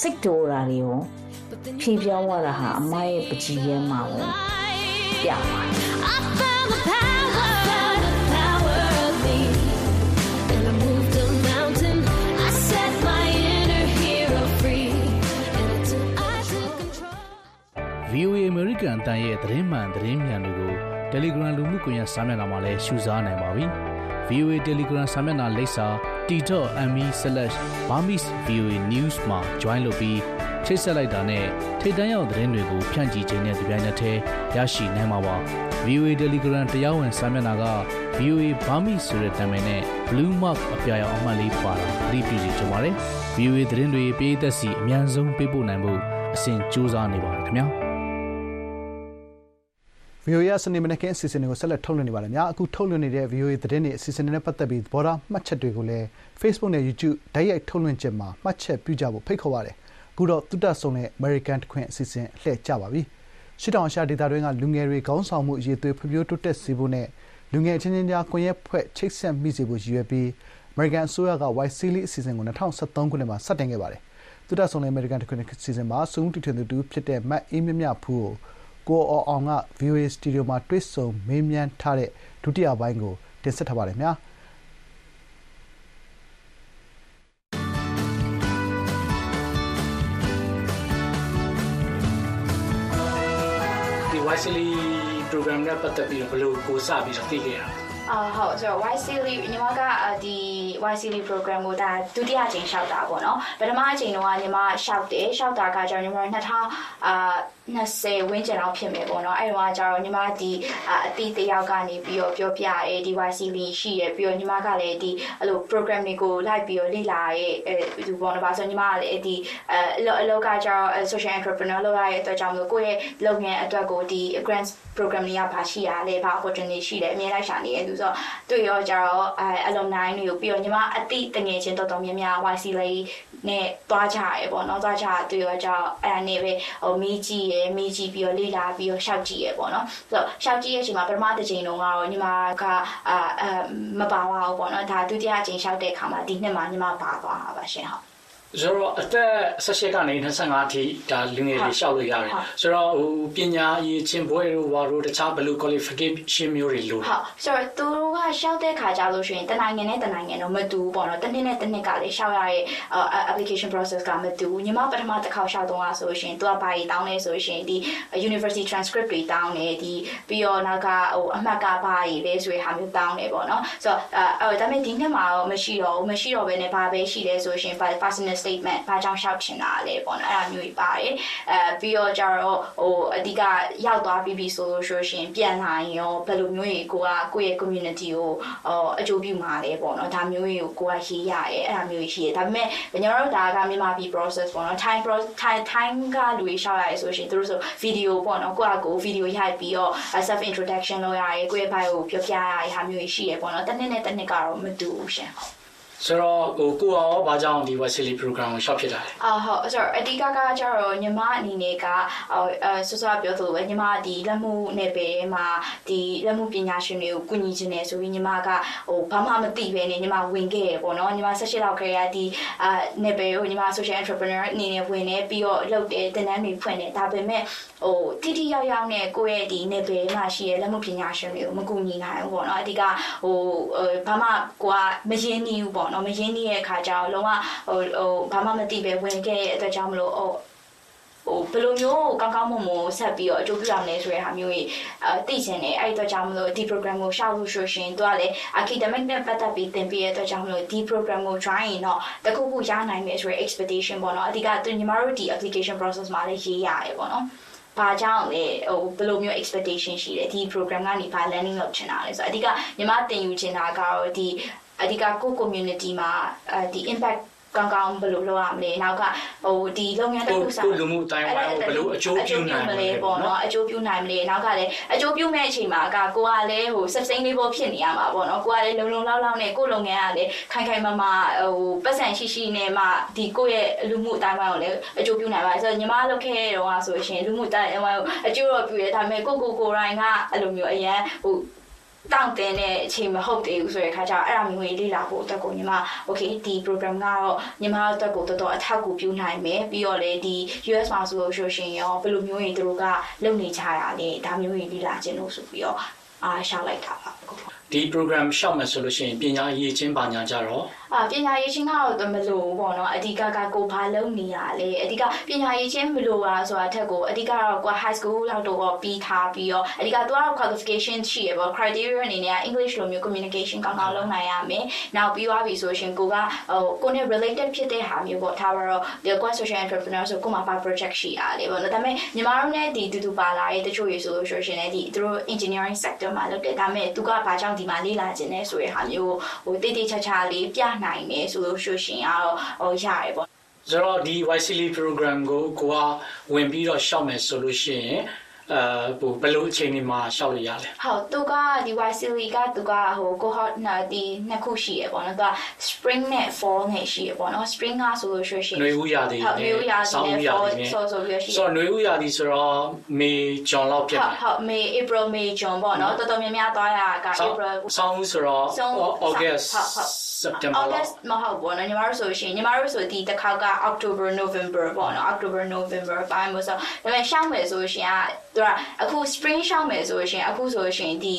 စိတ်တိုးတာတွေရောဖြည့်ပြောင်းသွားတာဟာအမရဲ့ပကြီးရဲမှာရောပြပါတယ် I found the power, the power of me. And I moved a mountain. I set my inner hero free. And I took, I took control. VOA American အတန်ရဲ့သတင်းမှန်သတင်းမြန်တွေကို Telegram လူမှုကွန်ရက်စာမျက်နှာမှာလည်းရှုစားနိုင်ပါပြီ။ VOA Telegram စာမျက်နှာလိပ်စာ t.me/burmese.voa news မှာ join လုပ်ပြီးချိတ်ဆက်လိုက်တာနဲ့ထိတ်တန့်ရောက်သတင်းတွေကိုဖြန့်ချီခြင်းနဲ့ဒီပိုင်းနဲ့တည်းရရှိနိုင်မှာပါ။ VOA Telegram တရားဝင်စာမျက်နှာက VOA Burmese ဆိုတဲ့နာမည်နဲ့ blue mark အပြာရောင်အမှတ်လေးပါတာသတိပြုစီကြပါတယ် VOA သတင်းတွေပြည်သက်စီအမြန်ဆုံးပေးပို့နိုင်ဖို့အစဉ်ကြိုးစားနေပါတယ်ခင်ဗျာ VOA စနေမနေ့ကအစီအစဉ်တွေကိုဆက်လက်ထုတ်လွှင့်နေပါတယ်များအခုထုတ်လွှင့်နေတဲ့ VOA သတင်းတွေအစီအစဉ်တွေနဲ့ပတ်သက်ပြီးသဘောထားမှတ်ချက်တွေကိုလည်း Facebook နဲ့ YouTube ဓာတ်ရိုက်ထုတ်လွှင့်ချက်မှာမှတ်ချက်ပြုကြဖို့ဖိတ်ခေါ်ပါတယ်အခုတော့တုတ္တဆုံတဲ့ American တခွင်အစီအစဉ်လှည့်ကြပါပြီရှစ်တောင်အာရှဒေသတွင်းကလူငယ်တွေခေါင်းဆောင်မှုအရေးသွေးဖွံ့ဖြိုးတိုးတက်စေဖို့နဲ့လူငယ်အချင်းချင်းကြားကွန်ရက်ဖွဲ့ချိတ်ဆက်မိစေဖို့ရည်ရွယ်ပြီး American အစိုးရက White Sealy အစီအစဉ်ကို2013ခုနှစ်မှာစတင်ခဲ့ပါတယ်တုတ္တဆုံတဲ့ American တခွင်အစီအစဉ်မှာစုံတီထွင်သူတူဖြစ်တဲ့မတ်အေးမြမြဖူးကို ကိုအော်အောင်က VOA စတူဒီယိုမှာတွေ့ဆုံမေးမြန်းထားတဲ့ဒုတိယပိုင်းကို တင်ဆက်ထားပါတယ်များဒီ Wisely program နဲ့ပတ်သက်ပြီးတော့ဘယ်လိုကိုစပြီးတော့သိခဲ့ရလဲအာဟုတ်ဆိုတော့ Y series ညီမကအာဒီ Y series program ကိုဒါဒုတိယအကြိမ်လျှောက်တာပေါ့နော်ပထမအကြိမ်တော့ညီမလျှောက်တယ်လျှောက်တာကကျတော့ညီမ2000အာ20ဝန်းကျင်လောက်ဖြစ်မယ်ပေါ့နော်အဲ့တော့ကျတော့ညီမဒီအာအတီးတယောက်ကနေပြီးတော့ပြောပြရဲဒီ Y series ရှိရပြီးတော့ညီမကလည်းဒီအဲ့လို program တွေကိုလိုက်ပြီးတော့လေ့လာရဲအဲဒီပေါ့နော်ပါဆိုညီမကလည်းဒီအဲအလုပ်အလုပ်ကကျတော့ social entrepreneur လုပ်ရတဲ့အတွက်ကြောင့်မလို့ကိုယ့်ရဲ့လုပ်ငန်းအတွက်ကိုဒီ grants program တွေကဘာရှိရလဲဘာ opportunity ရှိတယ်အများလိုက်ရှာနေရဲ့သူဆိုတော့တွေ့ရောကြတော့အဲ alumni တွေကိုပြီးတော့ညီမအတိတငယ်ချင်းတော်တော်များများ YC လေး နဲ့တွားကြရဲပေါ့နော်တွားကြတွေ့ရောကြတော့အဲ့ဒါနဲ့ပဲဟိုမေးကြည့်ရဲမေးကြည့်ပြီးတော့လေ့လာပြီးတော့ရှောက်ကြည့်ရဲပေါ့နော်ဆိုတော့ရှောက်ကြည့်ရဲ့အချိန်မှာပထမတစ်ချိန်လုံးကတော့ညီမကအာအမပါပါဘူးပေါ့နော်ဒါဒုတိယအချိန်ရှောက်တဲ့အခါမှာဒီနှစ်မှာညီမပါသွားတာပါရှင်ဟုတ် ဆိုတော့အသက်18ကနေ25အထိဒါလူငယ်တွေရှောက်လို့ရတယ်ဆိုတော့ဟိုပညာရေးချင်းဘွဲတို့ဝါတို့တခြားဘယ်လို qualification မျိုးတွေလို့ဟုတ်ဆိုတော့သူတို့ကရှောက်တဲ့ခါကြလို့ရှိရင်တနိုင်ငံနဲ့တနိုင်ငံတော့မတူဘူးပေါ့နော်တစ်နှစ်နဲ့တစ်နှစ်ကလည်းရှောက်ရတဲ့ application process ကမတူဘူးညီမပထမတစ်ခေါက်ရှောက်တော့ဆိုလို့ရှိရင်သူကဘာကြီးတောင်းလဲဆိုလို့ရှိရင်ဒီ university transcript တွေတောင်းတယ်ဒီပြီးတော့နောက်ကဟိုအမှတ်ကဘာကြီးလဲဆိုရဟာမျိုးတောင်းတယ်ပေါ့နော်ဆိုတော့အဲဒါပေမဲ့ဒီနှစ်မှာတော့မရှိတော့ဘူးမရှိတော့ဘဲနဲ့ဘာပဲရှိလဲဆိုလို့ရှိရင် personal statement ဘာကြောင့်ရှောက်ချင်တာလဲပေါ့နော်အဲ့ဒါမျိုးကြီးပါတယ်အဲပြီးတော့ကြတော့ဟိုအဓိကရောက်သွားပြီးပြီဆိုလို့ဆိုရှင်ပြန်လာရင်ရောဘယ်လိုမျိုးကြီးကိုကကိုယ့်ရဲ့ community ကိုဟိုအကျိုးပြုမှာလဲပေါ့နော်ဒါမျိုးကြီးကိုကိုကရေးရရဲအဲ့ဒါမျိုးကြီးရှိတယ်ဒါပေမဲ့ကျွန်တော်တို့ဒါကမြန်မာပြည် process ပေါ့နော် time time time ကလူတွေရှောက်ရရဲဆိုရှင်သူတို့ဆို video ပေါ့နော်ကိုကကို video ရိုက်ပြီးတော့ self introduction လုပ်ရရဲကိုယ့်ရဲ့ bio ကိုပြောပြရရဲဟာမျိုးကြီးရှိရပေါ့နော်တစ်နှစ်နဲ့တစ်နှစ်ကတော့မတူဘူးရှင်ဟုတ် ဆိုတော့ဟိုကိုရောဘာကြောင့်ဒီ Wesley program ကိုရှောက်ဖြစ်တာလဲအာဟုတ်ဆိုတော့အဓိကကကျတော့ညီမအနေနဲ့ကအဲဆောဆောပြောသလိုပဲညီမဒီလက်မှုနယ်ပယ်ထဲမှာဒီလက်မှုပညာရှင်တွေကိုကူညီခြင်းနဲ့ဆိုပြီးညီမကဟိုဘာမှမသိပဲနဲ့ညီမဝင်ခဲ့ရပေါ့နော်ညီမ16လောက်ခဲ့ရဒီအာနယ်ပယ်ကိုညီမ social entrepreneur အနေနဲ့ဝင်နေပြီးတော့လုပ်တယ်တင်တန်းတွေဖွင့်တယ်ဒါပေမဲ့ဟိုတိတိယောက်ယောက်နဲ့ကိုယ့်ရဲ့ဒီနယ်ပယ်မှာရှိတဲ့လက်မှုပညာရှင်တွေကိုမကူညီနိုင်ဘူးပေါ့နော်အဓိကဟိုဘာမှကိုကမရင်းနှီးဘူးပေါ့နော်မရင်းနှီးရဲ့အခါကျတော့လုံးဝဟိုဟိုဘာမှမသိပဲဝင်ခဲ့တဲ့အတွက်ကြောင့်မလို့ဟိုဟိုဘယ်လိုမျိုးကောင်းကောင်းမွန်မွန်ဆက်ပြီးတော့အကျိုးပြုရမလဲဆိုတဲ့ဟာမျိုးကြီးအဲသိချင်တယ်အဲ့ဒီအတွက်ကြောင့်မလို့ဒီ program ကိုရှောက်လို့ဆိုရှင်သူကလည်း academic နဲ့ပတ်သက်ပြီးသင်ပေးတဲ့အတွက်ကြောင့်မလို့ဒီ program ကို join ရင်တော့တခုခုရနိုင်မယ်ဆိုတဲ့ expectation ပေါ့နော်အဓိကသူညီမတို့ဒီ application process မှာလည်းရေးရတယ်ပေါ့နော်ဘာကြောင့်လဲဟိုဘယ်လိုမျိုး expectation ရှိလဲဒီ program ကနေဘာ learning လုပ်ချင်တာလဲဆိုတော့အဓိကညီမသင်ယူချင်တာကတော့ဒီ အဓိကကို community မှာအဲဒီ impact ကောင်းကောင်းဘယ်လိုလုပ်ရမလဲနောက်ကဟိုဒီလုပ်ငန်းတစ်ခုစားကိုလူမှုအတိုင်းဝိုင်းကိုဘယ်လိုအကျိုးပြုနိုင်မလဲပေါ့နော်အကျိုးပြုနိုင်မလဲနောက်ကလည်းအကျိုးပြုမဲ့အချိန်မှာကကိုကလည်းဟို sustainable ဖြစ်နေရမှာပေါ့နော်ကိုကလည်းလုံလုံလောက်လောက်နဲ့ကိုလုပ်ငန်းကလည်းခိုင်ခိုင်မာမာဟိုပတ်စံရှိရှိနဲ့မှဒီကိုရဲ့လူမှုအတိုင်းဝိုင်းကိုလည်းအကျိုးပြုနိုင်ပါဆိုတော့ညီမလုပ်ခဲ့တဲ့တော့ဆိုရှင်လူမှုအတိုင်းဝိုင်းကိုအကျိုးတော့ပြုရဲဒါပေမဲ့ကိုကိုကိုရိုင်းကအဲ့လိုမျိုးအရန်ဟို တောင့်တင်တဲ့အချိန်မဟုတ်သေးဘူးဆိုတဲ့အခါကျတော့အဲ့ဒါမျိုးကြီးလေ့လာဖို့အတွက်ကိုညီမ okay ဒီ program ကတော့ညီမအတွက်ကိုတော်တော်အထောက်အကူပြုနိုင်မယ်ပြီးတော့လေဒီ US မှာဆိုလို့ရှိရင်ရောဘယ်လိုမျိုးကြီးသူတို့ကလုပ်နေကြရလဲဒါမျိုးကြီးလေ့လာခြင်းလို့ဆိုပြီးတော့အာရှာလိုက်တာပါဒီ program ရှောက်မယ်ဆိုလို့ရှိရင်ပညာရေးချင်းပါညာကြတော့ အအာပညာရေးချင်းကတော့မလို့ပေါ့နော်အဓိကကကိုဘာလုံးနေရလဲအဓိကပညာရေးချင်းမလို့ပါဆိုတာထက်ကိုအဓိကတော့ကို high school လောက်တော့ပြီးထားပြီးတော့အဓိကသူကတော့ qualification ရှိရပေါ့ criteria အနေနဲ့ English လိုမျိုး communication ကောင်းကောင်းလုပ်နိုင်ရမယ်နောက်ပြီးသွားပြီဆိုရှင်ကိုကဟိုကိုနဲ့ related ဖြစ်တဲ့ဟာမျိုးပေါ့ထားပါတော့ဒီ quite social entrepreneur ဆိုကိုမှာပါ project ရှိရတယ်ပေါ့နော်ဒါပေမဲ့ညီမတို့နဲ့ဒီတူတူပါလာတဲ့တချို့ရေဆိုလို့ဆိုရှင်လည်းဒီသူတို့ engineering sector မှာလုပ်တယ်ဒါပေမဲ့သူကဘာကြောင့်ဒီမှာလေ့လာခြင်းလဲဆိုတဲ့ဟာမျိုးဟိုတိတိကျကျလေးပြနိုင်တယ်ဆိုလို့ရှိရှင်ကတော့ဟိုရတယ်ပေါ့ဆိုတော့ဒီ YCL program ကိုကိုကဝင်ပြီးတော့ရှောက်မယ်ဆိုလို့ရှိရင်အဲဟိုဘယ်လိုအချိန်ဒီမှာရှောက်လို့ရလဲဟုတ်သူကဒီ YCL ကသူကဟို cohort နာဒီနှစ်ခုရှိရပေါ့နော်သူက spring နဲ့ fall နဲ့ရှိရပေါ့နော် spring ကဆိုလို့ရှိရှင်နွေဦးရာသီဟုတ်နွေဦးရာသီနဲ့ fall ဆိုဆိုပြီးရှိဆိုတော့နွေဦးရာသီဆိုတော့ May June လောက်ဖြစ်တယ်ဟုတ်ဟုတ် May April May June ပေါ့နော်တော်တော်များများသွားရတာက April ဆောင်းဦးဆိုတော့ August ဟုတ်ဟုတ် September လောက် August မဟုတ်ဘူးနော်ညီမတို့ဆိုရှင်ညီမတို့ဆိုဒီတစ်ခါက October November ပေါ့နော် October November ပိုင်းမို့ဆိုဒါပေမဲ့ရှောင်းမယ်ဆိုရှင်ကသူကအခု spring ရှောင်းမယ်ဆိုရှင်အခုဆိုရှင်ဒီ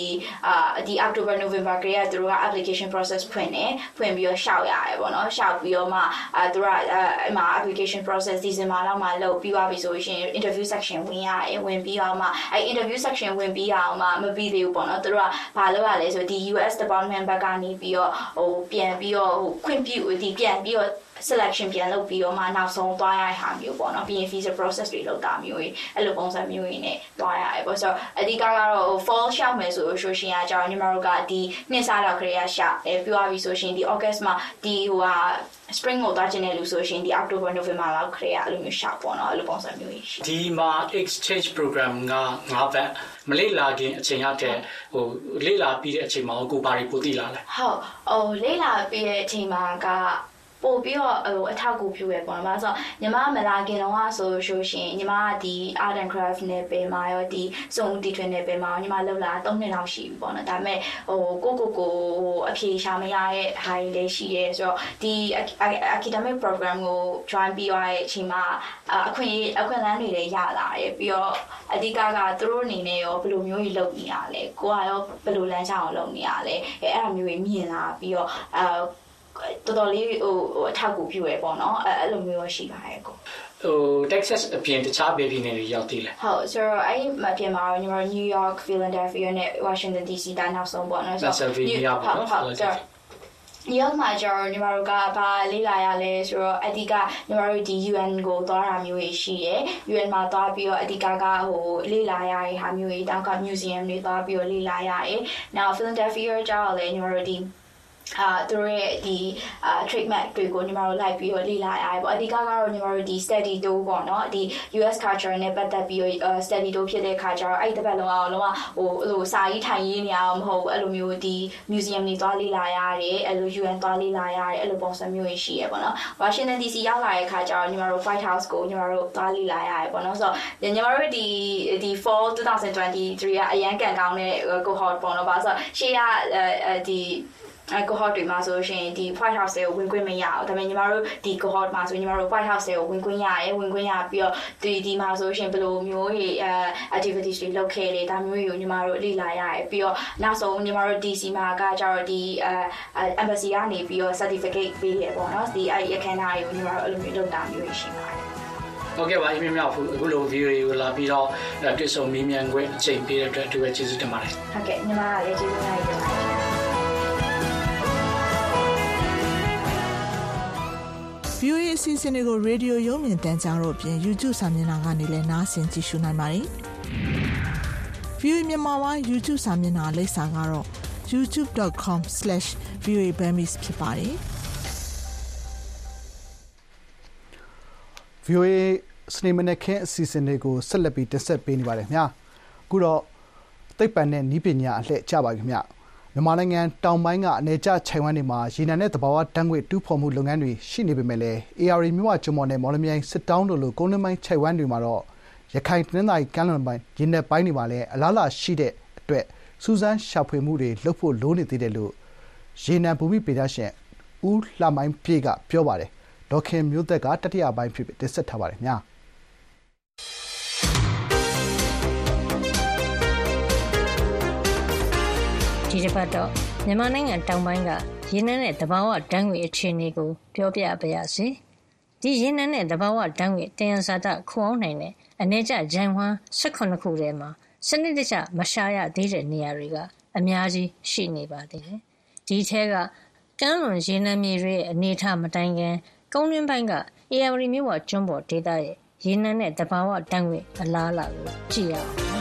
အာဒီ October November ကလေးကသူတို့က application process ဖွင့်တယ်ဖွင့်ပြီးတော့ရှောက်ရတယ်ပေါ့နော်ရှောက်ပြီးတော့မှအာသူကအဲ့မှာ application process December လောက်မှလုပ်ပြီးသွားပြီဆိုရှင် interview section ဝင်ရတယ်ဝင်ပြီးတော့မှအဲ့ interview section ဝင်ပြီးအောင်မှမပြီးသေးဘူးပေါ့နော်သူတို့ကဘာလုပ်ရလဲဆိုဒီ US department ဘက်ကနေပြီးတော့ဟိုပြန်ပြီးတော့ဟိုခွင့်ပြုဒီပြန်ပြီးတော့ selection ပြန်လုပ်ပြီးတော့မှနောက်ဆုံးသွားရတဲ့ဟာမျိုးပေါ့နော်ပြီးရင် visa process တွေလုပ်တာမျိုးကြီးအဲ့လိုပုံစံမျိုးကြီးနဲ့သွားရတယ်ပေါ့ဆိုတော့အဓိကကတော့ဟို fall ရှောက်မယ်ဆိုလို့ဆိုရှင်ကကြောင့်ညီမတို့ကဒီနှစ်စားလောက်ခရေကရှောက်အဲပြောရပြီဆိုရှင်ဒီ August မှာဒီဟိုဟာ spring ကိုသွားချင်တဲ့လူဆိုရှင်ဒီ October November လောက်ခရေကအဲ့လိုမျိုးရှောက်ပေါ့နော်အဲ့လိုပုံစံမျိုးကြီးရှိဒီမှာ exchange program ကငါးဘက်မလေ့လာခင်အချိန်ရတဲ့ဟိုလေ့လာပြီးတဲ့အချိန်မှာကိုပါရီပိုသိလာလဲဟုတ်ဟိုလေးလာပြီးတဲ့အချိန်မှာက ပို့ပြီးတော့ဟိုအထောက်အကူပြုရပေါ့နော်။ဘာလို့ဆိုညီမမလာခင်တော့ဆိုလို့ရှိရင်ညီမကဒီ art and craft နဲ့ပဲမှာရောဒီစုံတီထွင်နဲ့ပဲမှာရောညီမလောက်လာ3နှစ်လောက်ရှိပြီပေါ့နော်။ဒါပေမဲ့ဟိုကိုကိုကိုဟိုအဖြေရှာမရတဲ့ဟာတွေလည်းရှိရဲဆိုတော့ဒီ academic program ကို join ပြီးရတဲ့အချိန်မှာအခွင့်အခွင့်အလမ်းတွေလည်းရလာတယ်ပြီးတော့အဓိကကသူတို့အနေနဲ့ရောဘယ်လိုမျိုးကြီးလုပ်နေရလဲကိုကရောဘယ်လိုလမ်းကြောင်းကိုလုပ်နေရလဲအဲအဲ့အမျိုးကြီးမြင်လာပြီးတော့အဲ တော်တော်လေးဟိုဟိုအထောက်အကူပြုရပေါ့နော်အဲအဲ့လိုမျိုးရောရှိပါတယ်ကိုဟို Texas အပြင်တခြားဘယ်ပြည်နယ်တွေရောက်သေးလဲဟုတ်ဆိုတော့အဲ့မပြင်မှာညီမတို့ New York, Philadelphia နဲ့ Washington DC ဒါနောက်ဆုံးပေါ့နော် Pennsylvania ပေါ့နော်ဟုတ်ဟုတ် New York မှာကျတော့ညီမတို့ကဘာလေးလာရလဲဆိုတော့အဓိကညီမတို့ဒီ UN ကိုသွားတာမျိုးကြီးရှိတယ် UN မှာသွားပြီးတော့အဓိကကဟိုလေးလာရတဲ့ဟာမျိုးကြီးတောက်က museum တွေသွားပြီးတော့လေးလာရတယ်။ Now Philadelphia ကျတော့လည်းညီမတို့ဒီ အာသူတို့ရဲ့ဒီအာ treatment တွေကိုညီမတို့လိုက်ပြီးတော့လေ့လာရတယ်ပေါ့အဓိကကတော့ညီမတို့ဒီ study tour ပေါ့နော်ဒီ US culture နဲ့ပတ်သက်ပြီးတော့ study tour ဖြစ်တဲ့ခါကျတော့အဲ့ဒီတစ်ပတ်လုံးအောင်လုံးဝဟိုအဲ့လိုစာရေးထိုင်ရေးနေအောင်မဟုတ်ဘူးအဲ့လိုမျိုးဒီ museum တွေသွားလေ့လာရတယ်အဲ့လို UN သွားလေ့လာရတယ်အဲ့လိုပုံစံမျိုးတွေရှိရပေါ့နော် Washington DC ရောက်လာတဲ့ခါကျတော့ညီမတို့ White House ကိုညီမတို့သွားလေ့လာရတယ်ပေါ့နော်ဆိုတော့ညီမတို့ဒီဒီ fall 2023ကအရန်ကန်ကောင်းတဲ့ cohort ပေါ့နော်ဘာလို့ဆိုတော့ရှေ့ကအဲဒီ အဲ cohort တွေမှာဆိုရှင်ဒီ White House တွေကိုဝင်ခွင့်မရဘူးဒါပေမဲ့ညီမတို့ဒီ cohort မှာဆိုညီမတို့ White House တွေကိုဝင်ခွင့်ရတယ်ဝင်ခွင့်ရပြီးတော့ဒီဒီမှာဆိုရှင်ဘယ်လိုမျိုးတွေအဲ activities တွေလုပ်ခဲ့လေဒါမျိုးတွေကိုညီမတို့လေ့လာရတယ်ပြီးတော့နောက်ဆုံးညီမတို့ DC မှာကကျတော့ဒီအဲ embassy ကနေပြီးတော့ certificate ပေးရပေါ့နော်ဒီအဲ့အခမ်းအနားတွေကိုညီမတို့အဲ့လိုမျိုးလုပ်တာမျိုးရှိပါတယ်ဟုတ်ကဲ့ပါအမြင်မြောက်အခုလို view တွေကိုလာပြီးတော့တွေ့ဆုံမေးမြန်းခွင့်အချိန်ပေးတဲ့အတွက်သူပဲကျေးဇူးတင်ပါတယ်ဟုတ်ကဲ့ညီမကလည်းကျေးဇူးများတင်ပါတယ် VOA အစီအစဉ်တွေကိုရေဒီယိုရုံမြင်တန်းကြားတို့အပြင် YouTube စာမျက်နှာကနေလည်းနားဆင်ကြည့်ရှုနိုင်ပါတယ်။ VOA မြန်မာပိုင်း YouTube စာမျက်နှာလိပ်စာကတော့ youtube.com/voaburmese ဖြစ်ပါတယ်။ VOA စနေမနေ့ခင်းအစီအစဉ်တွေကိုဆက်လက်ပြီးတင်ဆက်ပေးနေပါတယ်ခင်ဗျာအခုတော့သိပ္ပံနဲ့ဤပညာအလှည့်ကြပါခင်ဗျာ မြန်မာနိုင်ငံတောင်ပိုင်းကအနေကျခြိုင်ဝမ်းတွေမှာရေနံနဲ့သဘာဝဓာတ်ငွေ့တူးဖော်မှုလုပ်ငန်းတွေရှိနေပေမဲ့လည်း AR မြဝကျွန်းပေါ်နဲ့မော်လမြိုင်စစ်တောင်းတို့လိုကုန်းနှမိုင်းခြိုင်ဝမ်းတွေမှာတော့ရခိုင်တနင်္သာရီကမ်းလွန်ပိုင်းရေနက်ပိုင်းတွေမှာလည်းအလားအလာရှိတဲ့အတွက်စူးစမ်းရှာဖွေမှုတွေလုပ်ဖို့လိုနေသေးတယ်လို့ရေနံဘူမိပေဒရှင်ဦးလှမိုင်းပြေကပြောပါတယ်ဒေါခင်မျိုးသက်ကတတိယပိုင်းဖြစ်တင်ဆက်ထားပါတယ်ခ ဒီတစ်ပတ်တော့မြန်မာနိုင်ငံတောင်ပိုင်းကရရေနံနဲ့သဘာဝဓာတ်ငွေအခြေအနေကိုပြောပြပါရစေ။ဒီရေနံနဲ့သဘာဝဓာတ်ငွေတယံဇာတခိုအောင်နိုင်တဲ့အနေကျဂျန်ဝမ်18ခုထဲမှာစနစ်တကျမရှာရသေးတဲ့နေရာတွေကအများကြီးရှိနေပါသေးတယ်။ဒီထဲကကမ်းလွန်ရေနံမြေတွေရဲ့အနေထားမတိုင်ခင်ကုန်းတွင်းပိုင်းကအေယာဝတီမြို့ဝကျွန်းပေါ်ဒေသရဲ့ရေနံနဲ့သဘာဝဓာတ်ငွေအလားအလာကိုကြည့်ရအောင်။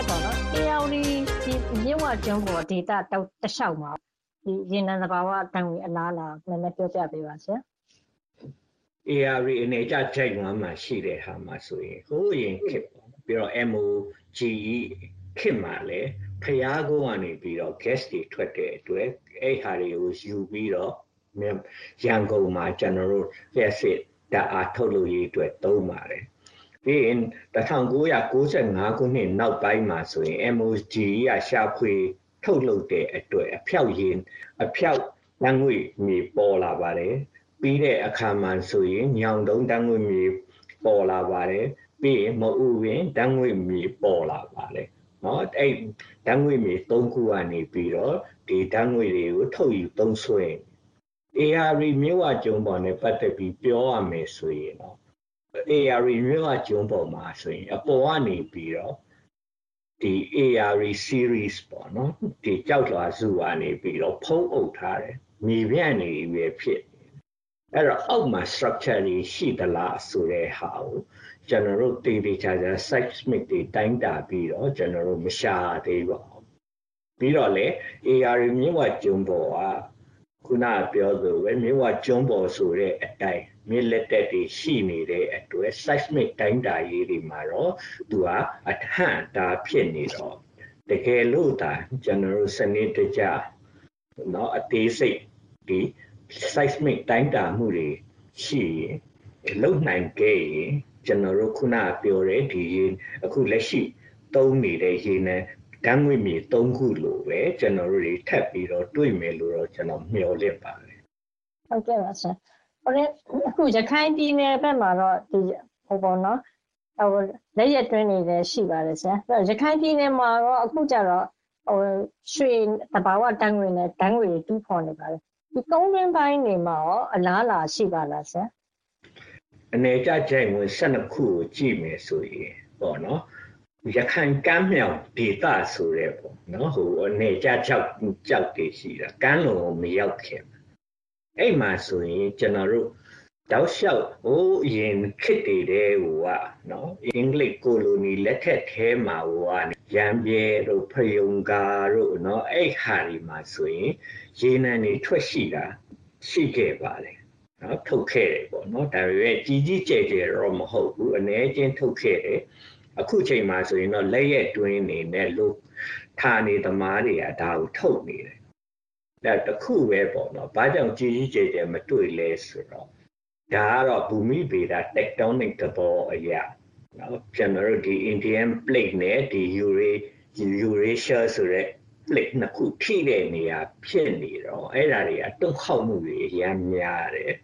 န်မာနိုင်ငံရဲ့ပေါ့နော်အေယာဝတီဒီမြစ်ဝကျွန်းပေါ်ဒေသတောက်တစ်လျှောက်မှာဒီရေနံသဘာဝဓာတ်ငွေအလားအလာနည်းနည်းပြောပြပေးပါဆရာ။ AR အနေကြကြိုက်ဝမ်းမှာရှိတဲ့ဟာမှာဆိုရင်ဟိုးရင်ခစ်ပေါ့ပြီးတော့ MOGE ခစ်မှာလည်းဖျားကုန်းကနေပြီးတော့ gas တွေထွက်တဲ့အတွက်အဲ့ဟာတွေကိုယူပြီးတော့ရန်ကုန်မှာကျွန်တော်တို့ acid ဓာတ်အားထုတ်လို့ရေးအတွက်သုံးပါတယ် ပြီးရင်1995ခုနှစ်နောက်ပိုင်းမှာဆိုရင် MOD ကရှာဖွေထုတ်လုပ်တဲ့အတွက်အဖျောက်ရင်အဖျောက်တန်ငွေမြေပေါ်လာပါတယ်ပြီးတဲ့အခါမှာဆိုရင်ညောင်တုံးတန်ငွေမြေပေါ်လာပါတယ်ပြီးရင်မအူရင်တန်ငွေမြေပေါ်လာပါတယ်နော်အဲ့တန်ငွေမြေ၃ခုကနေပြီးတော့ဒီတန်ငွေတွေကိုထုတ်ယူသုံးစွဲ AR မြဝကျုံပေါ်နဲ့ပတ်သက်ပြီးပြောရမယ်ဆိုရင်တော့ AR မြို့ဝကျုံပေါ်မှာဆိုရင်အပေါ်ကနေပြီးတော့ဒီ AR series ပေါ့နော်ဒီကြောက်လွှာစုကနေပြီးတော့ဖုံးအုပ်ထားတယ်မြေပြန့်နေပြီဖြစ်အဲ့တော့အောက်မှာ structure တွေရှိသလားဆိုတဲ့ဟာကိုကျွန်တော်တို့တေးသေးချာချာ seismic တွေတိုင်းတာပြီးတော့ကျွန်တော်တို့မရှာသေးပါဘူးပြီးတော့လေ AR မြင့်ဝကျွန်းပေါ်ကခုနပြောသလိုပဲမြင့်ဝကျွန်းပေါ်ဆိုတဲ့အတိုင်း မြစ်လက်တက်တွေရှိနေတဲ့အတွက် seismic တိုင်းတာရေးတွေမှာတော့သူကအထန့်တာဖြစ်နေတော့တကယ်လို့ဒါကျွန်တော်တို့စနစ်တကျเนาะအသေးစိတ်ဒီ seismic တိုင်းတာမှုတွေရှိရင်လုံနိုင်ခဲ့ရင်ကျွန်တော်တို့ခုနပြောတဲ့ဒီအခုလက်ရှိသုံးနေတဲ့ရေနံဓာတ်ငွေ့မြေ၃ခုလိုပဲကျွန်တော်တို့တွေထပ်ပြီးတော့တွေ့မယ်လို့တော့ကျွန်တော်မျှော်လင့်ပါတယ် ဟုတ်ကဲ့ပါဆရာဟိုလေ အခုရခိုင်ပြည်နယ်ဘက်မှာတော့ဒီဟိုပေါ့နော်ဟိုလက်ရက်တွင်းနေလည်းရှိပါတယ်ဆရာအဲ့ရခိုင်ပြည်နယ်မှာတော့အခုကျတော့ဟိုရွှေတဘာဝတန်းငွေနဲ့တန်းငွေတူးဖော်နေပါတယ်ဒီကုန်းရင်းပိုင်းနေမှာရောအလားလာရှိပါလားဆရာအနေကြကြိုင်ဝင်12ခုကိုကြည့်မယ်ဆိုရင်ပေါ့နော်ရခိုင်ကမ်းမြောင်ဒေသဆိုရဲပေါ့နော်ဟိုအနေကြကြောက်ကြောက်တည်ရှိတာကမ်းလွန်ကိုမရောက်ခင် အဲ့မှာဆိုရင်ကျွန်တော်တို့တောက်လျှောက်ဟိုးအရင်ခစ်တည်တဲ့ဟိုကနော်အင်္ဂလိပ်ကိုလိုနီလက်ထက်ထဲမှာဟိုကရံပြဲတို့ဖယုံကာတို့နော်အဲ့ဟာဒီမှာဆိုရင်ရေနံတွေထွက်ရှိတာရှိခဲ့ပါတယ်နော်ထုတ်ခဲ့တယ်ပေါ့နော်ဒါပေမဲ့ကြီးကြီးကျယ်ကျယ်တော့မဟုတ်ဘူးအ ਨੇ ချင်းထုတ်ခဲ့တယ်အခုချိန်မှာဆိုရင်တော့လက်ရက်တွင်းနေနဲ့လို့ဌာနေသမားတွေကဒါကိုထုတ်နေတယ် ဒါတခုပဲပေါ့နော်ဘာကြောင့်ကြီးကြီးကျယ်ကျယ်မတွေ့လဲဆိုတော့ဒါကတော့ဘူမိဗေဒ tectonic သဘောအရာနော်ကျွန်တော်တို့ဒီ Indian plate နဲ့ဒီ Eurasia ဆိုတဲ့ plate နှစ်ခုထိတဲ့နေရာဖြစ်နေတော့အဲ့ဒါတွေကတုံ့ခေါက်မှုတွေအများများတယ်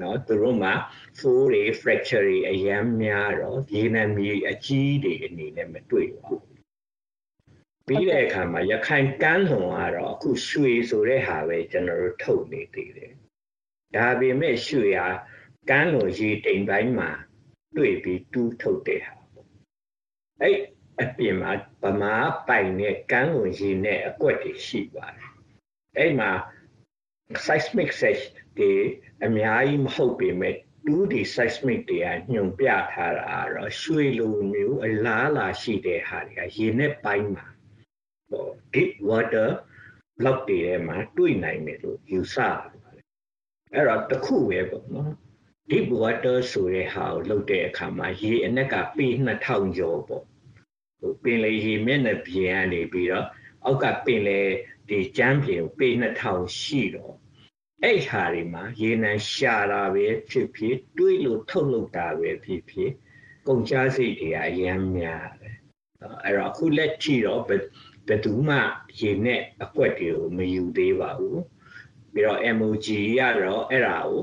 နော်သူတို့မှာ four တွေ fracture တွေအများများတော့ရေနံမြေအကြီးတွေအနေနဲ့မတွေ့ပါဘူး ပြီးတဲ့အခါမှာရခိုင်ကမ်းလွန်ကတော့အခုရွှေဆိုတဲ့ဟာပဲကျွန်တော်တို့ထုတ်နေသေးတယ်ဒါပေမဲ့ရွှေဟာကမ်းလွန်ရေတိမ်ပိုင်းမှာတွေ့ပြီးတူးထုတ်တဲ့ဟာပေါ့အဲ့အပြင်မှာဗမာပိုင်နဲ့ကမ်းလွန်ရေနဲ့အကွက်တွေရှိပါတယ်အဲ့မှာ seismic search တွေအများကြီးမဟုတ်ပေမဲ့ 2D seismic တွေကညွန်ပြထားတာတော့ရွှေလိုမျိုးအလားအလာရှိတဲ့ဟာတွေကရေနဲ့ပိုင်းမှာဟို deep water block တွေထဲမှာတွေ့နိုင်တယ်လို့ယူဆပါတယ်အဲ့တော့တစ်ခုပဲပေါ့နော် deep water ဆိုတဲ့ဟာကိုလုပ်တဲ့အခါမှာရေအနက်ကပေ2000ကျော်ပေါ့ဟိုပင်လေရေမျက်နှာပြင်ကနေပြီးတော့အောက်ကပင်လေဒီကျမ်းပြင်ပေ2000ရှိတော့အဲ့ဟာတွေမှာရေနံရှာတာပဲဖြစ်ဖြစ်တွေးလို့ထုတ်လုပ်တာပဲဖြစ်ဖြစ်ကုန်ကျစရိတ်တွေကအများများတယ်အဲ့တော့အခုလက်ကြည့်တော့ ဘယ်သူမှရေနဲ့အကွက်တွေကိုမယူသေးပါဘူးပြီးတော့ MOG ကတော့အဲ့ဒါကို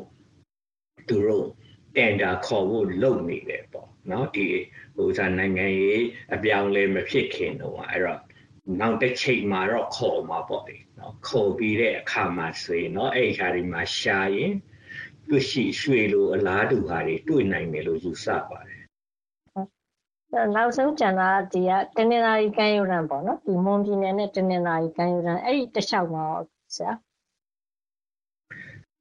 သူတို့တန်တာခေါ်ဖို့လုပ်နေတယ်ပေါ့နော်ဒီဟိုစားနိုင်ငံရေးအပြောင်းလဲမဖြစ်ခင်တော့အဲ့တော့နောက်တစ်ချိန်မှာတော့ခေါ်မှာပေါ့လေနော်ခေါ်ပြီးတဲ့အခါမှာဆိုရင်နော်အဲ့ဒီဟာတွေမှာရှာရင်တွေ့ရှိရွှေလိုအလားတူဟာတွေတွေ့နိုင်တယ်လို့ယူဆပါတယ်အဲ့ နောက်ဆုံးကျန်တာကဒီကတနင်္လာရီကမ်းရိုးတန်းပေါ့နော်ဒီမွန်ပြည်နယ်နဲ့တနင်္လာရီကမ်းရိုးတန်းအဲ့ဒီတစ်လျှောက်မှာရောဆရာ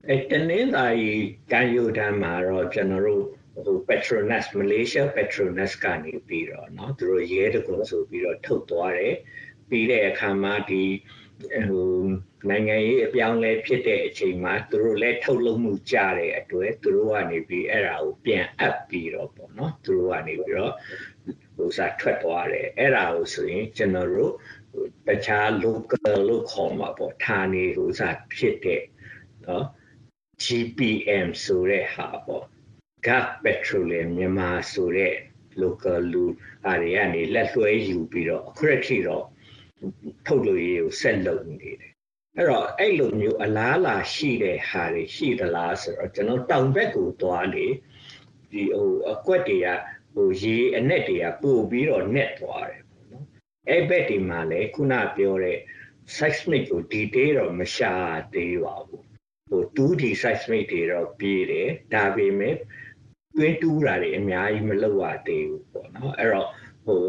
အဲတနင်္သာရီကမ်းရိုးတန်းမှာတော့ကျွန်တော်တို့ဟို Petronas Malaysia Petronas ကနေပြီးတော့เนาะသူတို့ရဲတကွန်ဆိုပြီးတော့ထုတ်သွားတယ်ပြီးတဲ့အခါမှာဒီဟိုနိုင်ငံရေးအပြောင်းလဲဖြစ်တဲ့အချိန်မှာသူတို့လည်းထုတ်လုပ်မှုကြတဲ့အတွက်သူတို့ကနေပြီးအဲ့ဒါကိုပြန်အပ်ပြီးတော့ပေါ့เนาะသူတို့ကနေပြီးတော့ ဟိုစားထွက်သွားတယ်အဲ့ဒါကိုဆိုရင်ကျွန်တော်တို့တခြား local လို့ခေါ်မှာပေါ့ဌာနေဟိုစားဖြစ်တဲ့နော် GPM ဆိုတဲ့ဟာပေါ့ gas petroleum မြန်မာဆိုတဲ့ local လူအားတွေကနေလက်လွှဲယူပြီးတော့အခုရက်ထိတော့ထုတ်လို့ရေးကိုဆက်လုပ်နေတယ်အဲ့တော့အဲ့လိုမျိုးအလားအလာရှိတဲ့ဟာတွေရှိသလားဆိုတော့ကျွန်တော်တောင်ဘက်ကိုသွားနေဒီဟိုအကွက်တွေက ဟိုရေအနက်တွေကပို့ပြီးတော့နက်သွားတယ်ပေါ့နော်အဲ့ဘက်ဒီမှာလည်းခုနပြောတဲ့ seismic ကို detail တော့မရှာသေးပါဘူးဟို 2D seismic တွေတော့ပြီးတယ်ဒါပေမဲ့တွင်းတူးတာတွေအများကြီးမလုပ်ရသေးဘူးပေါ့နော်အဲ့တော့ဟို